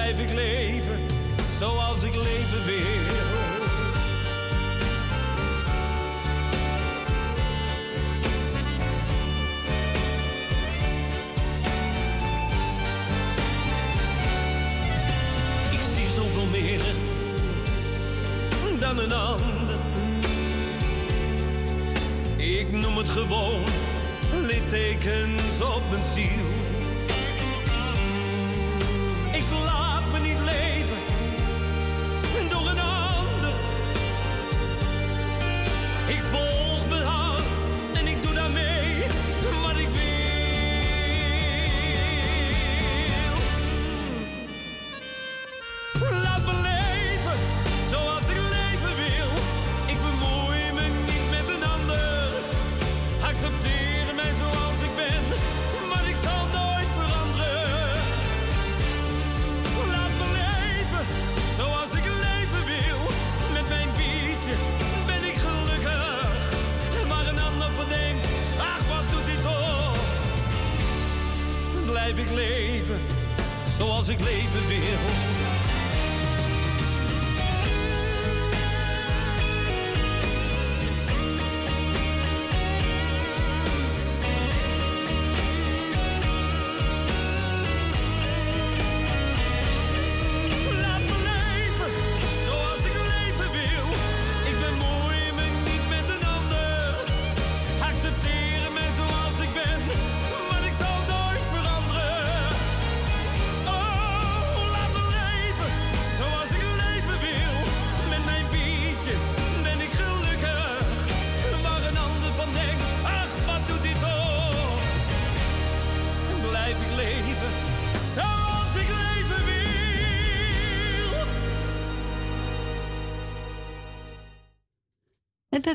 Blijf ik leven zoals ik leven wil. Ik zie zoveel meer dan een ander. Ik noem het gewoon littekens op mijn ziel. Blijf ik leven zoals ik leven wil.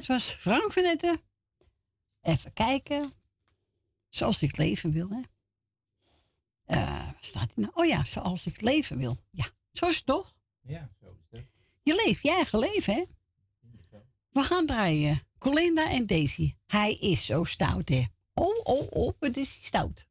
Dat was Frank van Netten. Even kijken. Zoals ik leven wil, hè. Eh, staat hij nou? Oh ja, zoals ik leven wil. Ja, zo is het toch? Ja, zo is het. Je leeft je eigen leven, hè? We gaan draaien. Colinda en Daisy. Hij is zo stout, hè? Oh, oh, oh, wat is stout.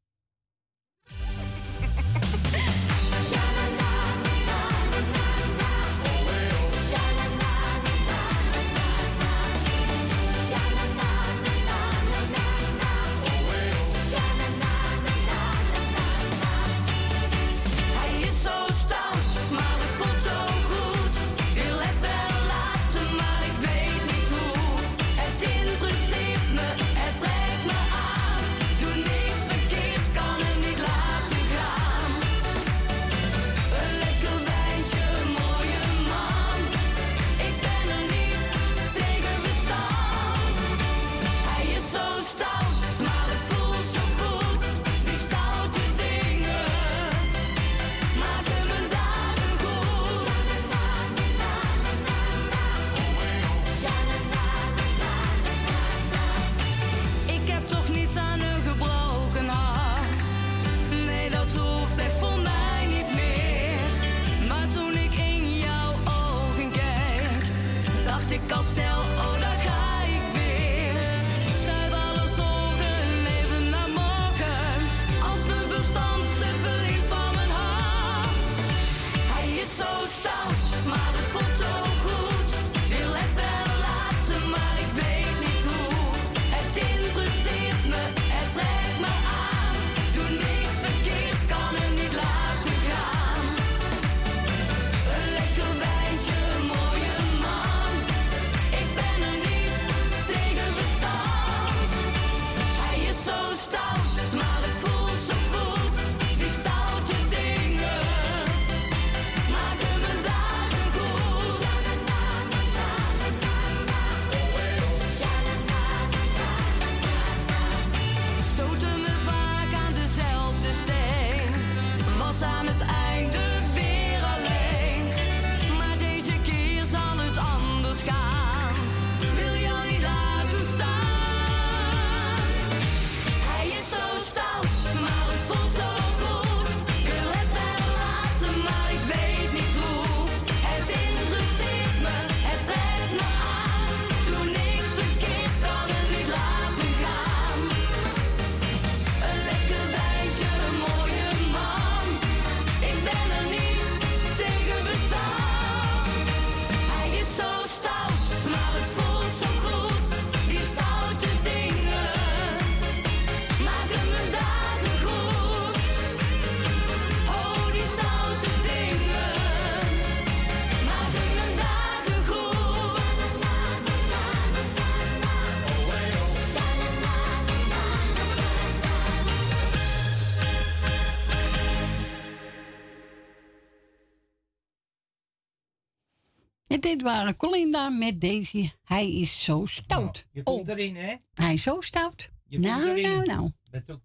Dit waren Colinda met Daisy. Hij is zo stout. Je komt erin, hè? Hij is zo stout. Je komt nou, erin. nou, nou. Bent ook...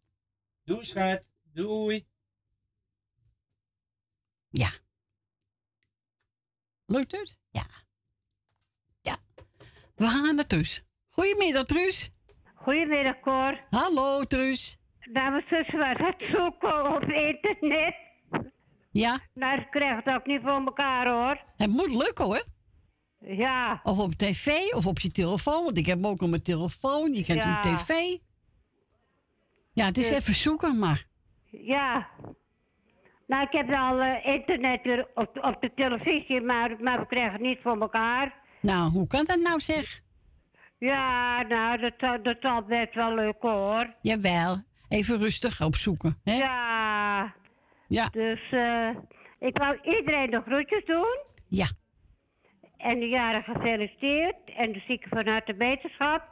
Doei, schat. Doei. Ja. Lukt het? Ja. Ja. We gaan naar Truus. Goedemiddag, Truus. Goedemiddag, Cor. Hallo, Truus. Dames en zussen, was het zoeken op internet? Ja. Nou, ik krijg het ook niet voor elkaar, hoor. Het moet lukken, hoor. Ja. Of op tv, of op je telefoon. Want ik heb hem ook op mijn telefoon. Je kent Ja. hem tv. Ja, het is Dus- even zoeken, maar... Ja. Nou, ik heb al eh, internet weer op, op de televisie, maar, maar we krijgen het niet voor elkaar. Nou, hoe kan dat nou, zeg? Ja, nou, dat, zal- dat zal best wel lukken, hoor. Jawel. Even rustig opzoeken, hè? Ja. Ja. Dus eh, ik wou iedereen de groetjes doen. Ja. En de jaren gefeliciteerd. En de zieken van harte beterschap.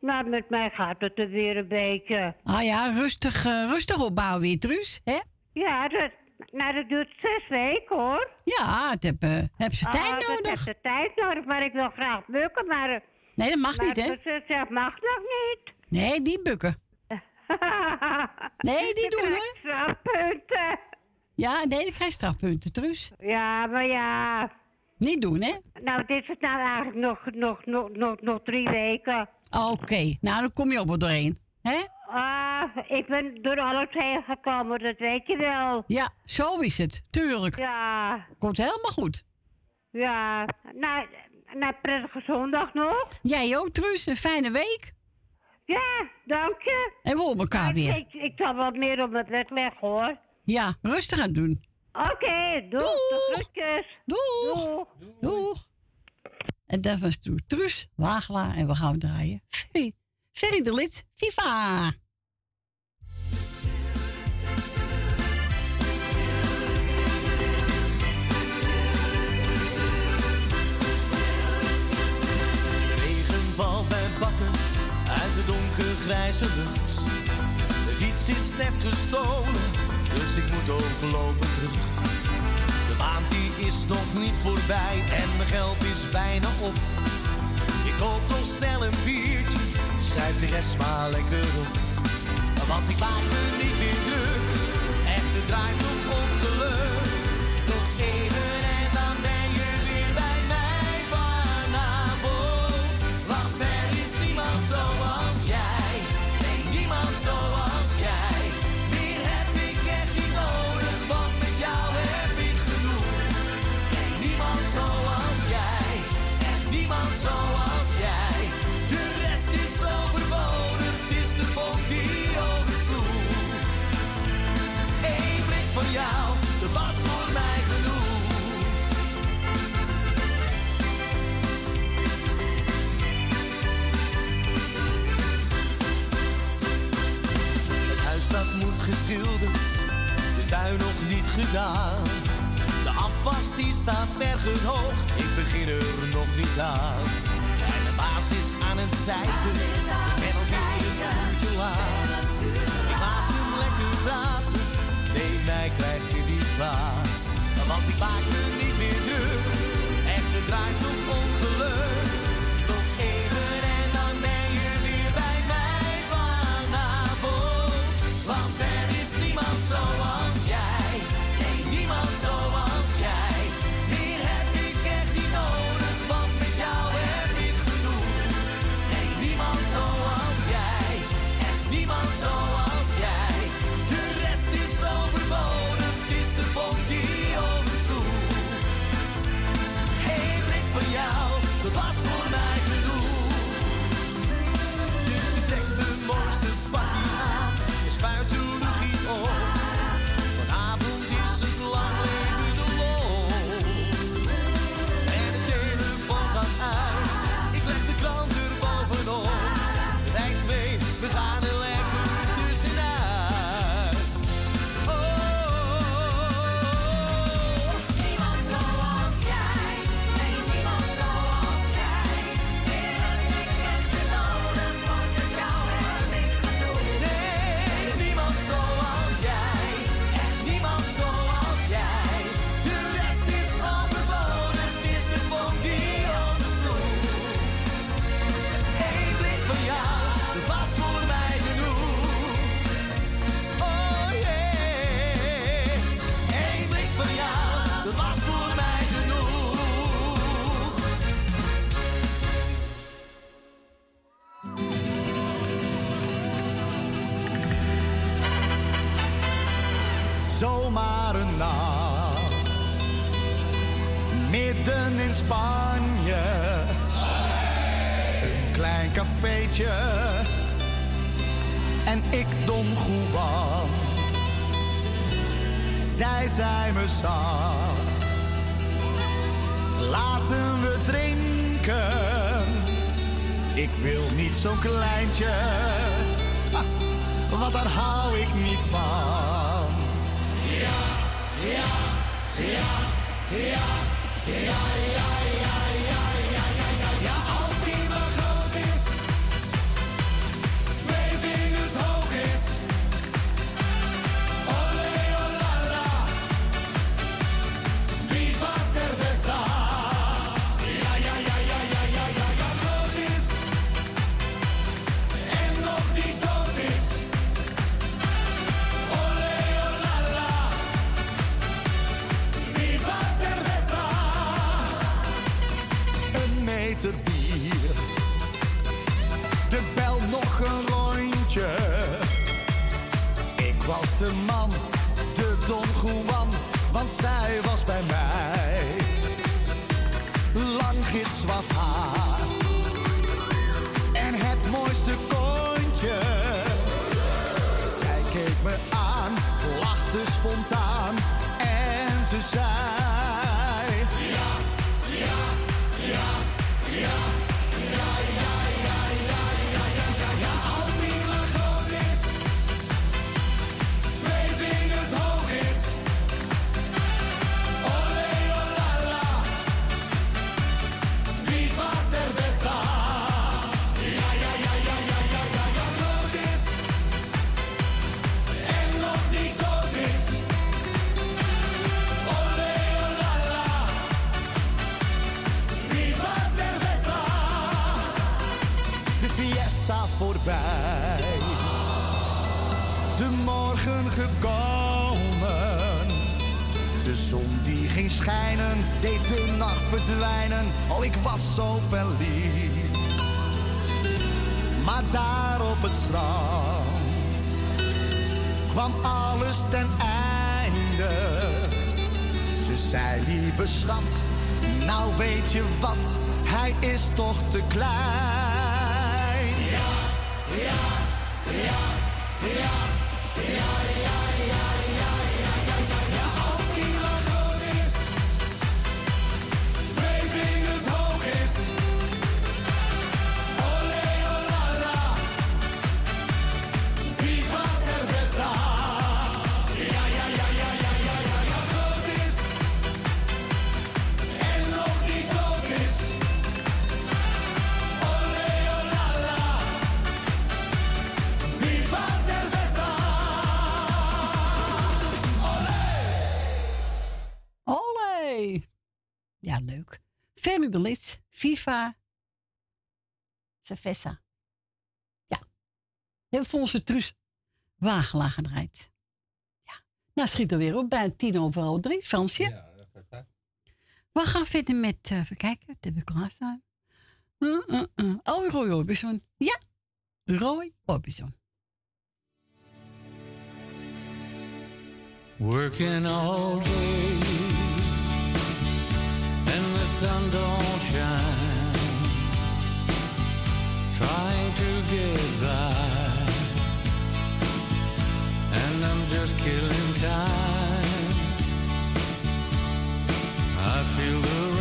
Maar met mij gaat het er weer een beetje. Ah ja, rustig, eh, rustig opbouwen weer, Truus, hè? Ja, dat, nou, dat duurt zes weken hoor. Ja, het heb, heb ze tijd Ah, Dat nodig. heeft de tijd nodig, maar ik wil graag bukken, maar... eh, Nee, dat mag maar niet, hè? de zus zegt, mag nog niet. Nee, niet bukken. Nee, niet doen, hoor. Strafpunten. Ja, nee, ik krijg strafpunten, Truus. Ja, maar ja... Niet doen, hè? Nou, dit is nou eigenlijk nog, nog, nog, nog, nog drie weken. Oké, nou, dan kom je op er doorheen, hè? Ah, ik ben door alles heen gekomen, dat weet je wel. Ja, zo is het, tuurlijk. Ja, Komt helemaal goed. ja. Nou, nou prettige zondag nog. Jij ook, Truus, een fijne week. Ja, dank je. En we horen elkaar weer. Ik, ik zal wat meer op mijn bed leggen, hoor. Ja, rustig aan doen. Oké, doeg. De groetjes. Doeg. Doeg. En dat was Truus Wagelaar en we gaan draaien. Ferry, Ferry de Lid, Viva! Regen valt bij bakken uit de donkergrijze lucht. De fiets is net gestolen, dus ik moet ook lopen terug. De maand die is nog niet voorbij en mijn geld is bijna op. Ik koop nog snel een biertje, schrijf de rest maar lekker op. Want ik maak me niet meer druk, echt het draait geschilderd, de tuin nog niet gedaan. De afwas die staat nergens hoog, ik begin er nog niet aan. En de baas is aan het zeiken, ik ben alweer een uurtje laat. Ik laat hem lekker praten, nee mij krijgt je niet kwaad. Want ik maak me niet meer druk, echt het draait om ongeluk. Een klein cafeetje. En ik Don Juan. Zij zei me zacht. Laten we drinken. Ik wil niet zo'n kleintje. Ha, Want daar hou ik niet van. Ja, ja, ja, ja, Yeah, yeah, yeah. Want zij was bij mij. Lang gitzwart haar en het mooiste kontje. Zij keek me aan, lachte spontaan en ze zei... gekomen. De zon die ging schijnen, deed de nacht verdwijnen. Oh, ik was zo verliefd. Maar daar op het strand kwam alles ten einde. Ze zei, lieve schat, nou weet je wat, hij is toch te klein. Ja, ja, ja, ja, ja, Viva, Cerveza. Ja. Hebben voor onze Truus Wagelaar gedraaid. Ja. Nou, schiet er weer op bij tien over half drie, Fransje. Ja, dat gaat uit. We gaan verder met, eh, even kijken, dat heb ik klaarstaan. Uh, uh, uh. Oh, Roy Orbison. Ja, Roy Orbison. Working all day sun don't shine. Trying to get by, and I'm just killing time. I feel the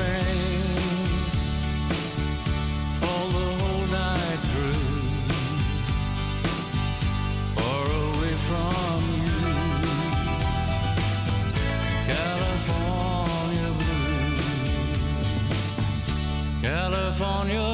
California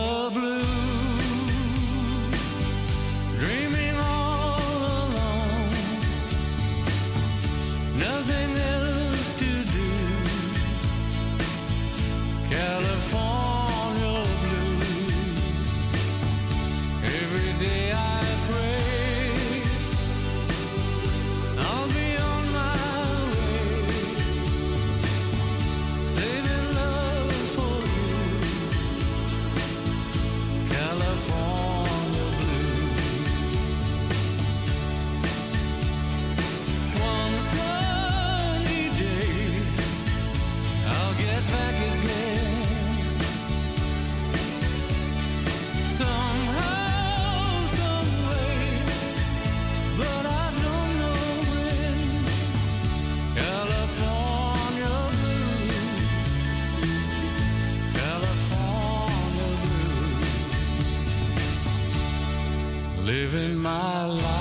my life.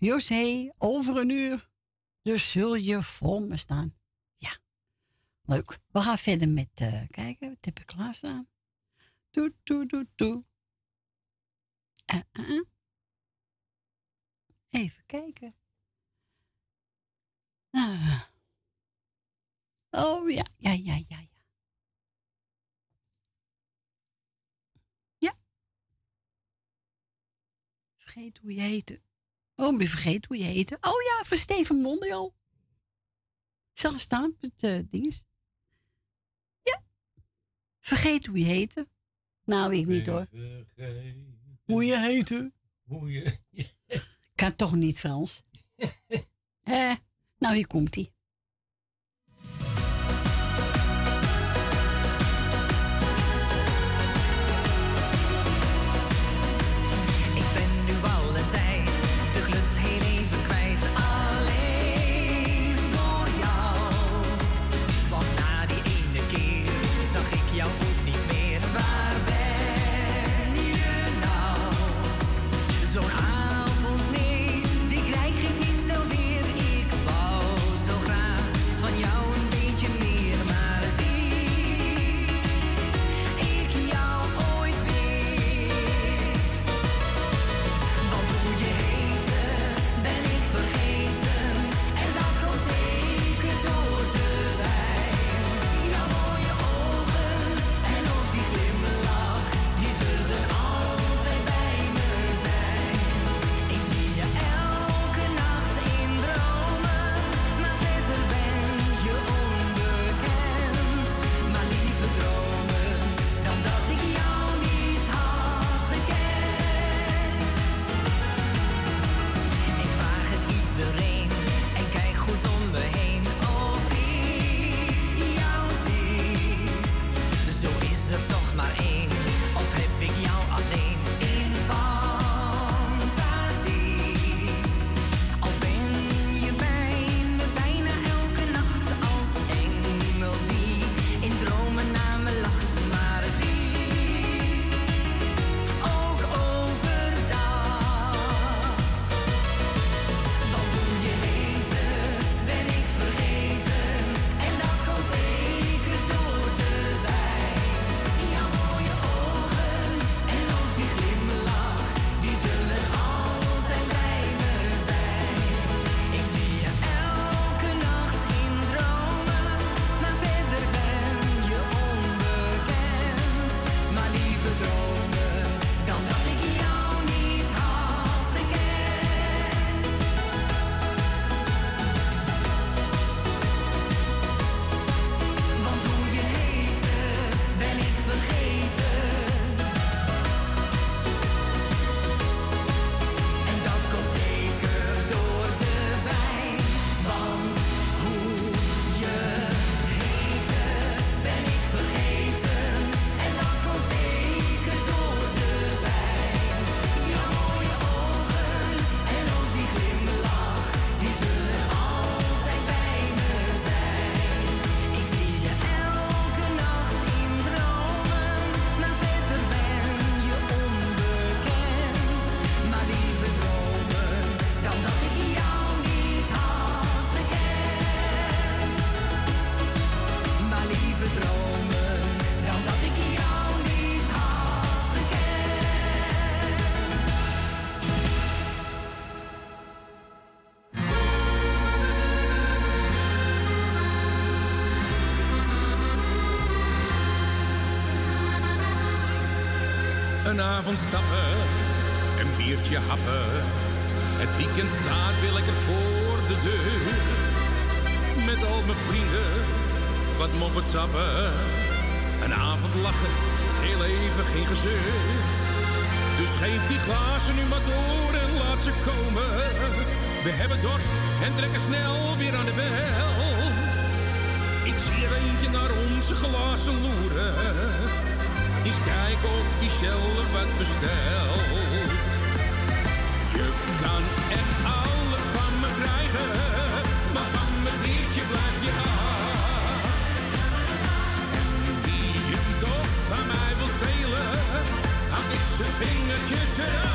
José over een uur. Dus zul je voor me staan. Ja, leuk. We gaan verder met eh, kijken. Wat heb ik klaarstaan? Doe, doe, doe, doe. Eh, eh, eh. Even kijken. Ah. Oh ja, ja, ja, ja, ja. Ja. Vergeet hoe je heette. Oh, ik ben vergeten hoe je heette. Oh ja, voor Steven Mondial. Zag er staan, het uh, ding. Ja. Vergeet hoe je heette. Nou, ik niet hoor. Hoe je heette. Hoe je... Kan toch niet Frans? Eh, nou, hier komt Een avond stappen, een biertje happen. Het weekend staat weer lekker voor de deur. Met al mijn vrienden, wat moppen tappen. Een avond lachen, heel even geen gezeur. Dus geef die glazen nu maar door en laat ze komen. We hebben dorst en trekken snel weer aan de bel. Ik zie er eentje naar onze glazen loeren. Eens kijken of hij zelf wat bestelt. Je kan echt alles van me krijgen, maar van mijn biertje blijf je af. En wie hem toch van mij wil stelen, hak ik zijn vingertjes eraf.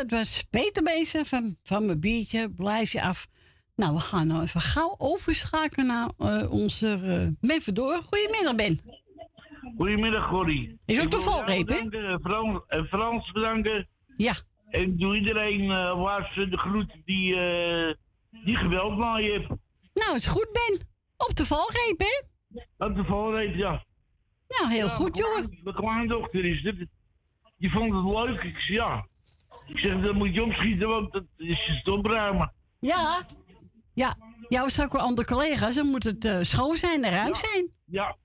Dat was Peter Bezen van, van mijn biertje. Blijf je af. Nou, we gaan nou even gauw overschakelen naar eh, onze uh, Ben Verdoor. Goedemiddag, Ben. Goedemiddag, Gordy. Is ook de valreep, hè? bedanken, Frans, Frans bedanken. Ja. En ik doe iedereen uh, waar ze de groeten die, uh, die geweld naar je hebt. Nou, is goed, Ben. Op de valreep, hè? Op de valreep, ja. Nou, heel Ja, goed, jongen. Mijn kleindochter is dit. Die vond het leuk. Ik zei ja. Ik zeg, dan moet je opschieten, want dat is je stopruimen. Ja. Ja. Is ook wel andere collega's. Dan moet het eh, schoon zijn en ruim zijn. Ja.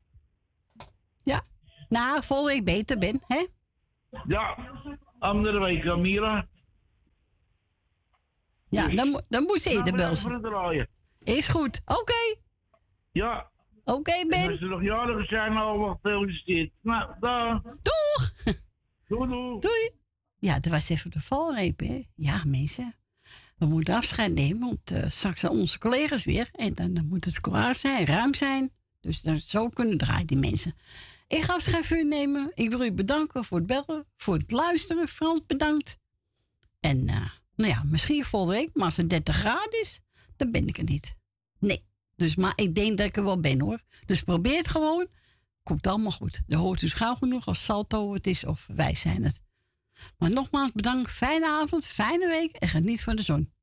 Ja. Nou, volgende week beter, Ben, hè? Ja. Andere week, Amira. Ja, dan, mo- dan moet ze bedankt bellen. Is goed. Oké. Ja. Oké, En Ben. als ze nog jarig zijn, allemaal gefeliciteerd. Nou, daar. Doeg! Doei, doei. Doei. Ja, dat was even de valreep, hè? Ja, mensen. We moeten afscheid nemen, want eh, straks zijn onze collega's weer. En dan, dan moet het klaar zijn, ruim zijn. Dus dan, zo kunnen draaien die mensen. Ik ga afscheid van u nemen. Ik wil u bedanken voor het bellen, voor het luisteren. Frans, bedankt. En eh, nou ja, misschien volgende week, maar als het 30 graden is, dan ben ik er niet. Nee. Dus, maar ik denk dat ik er wel ben hoor. Dus probeer het gewoon. Komt allemaal goed. Dan hoort u gauw genoeg als Salto het is of wij zijn het. Maar nogmaals bedankt. Fijne avond, fijne week en geniet van de zon.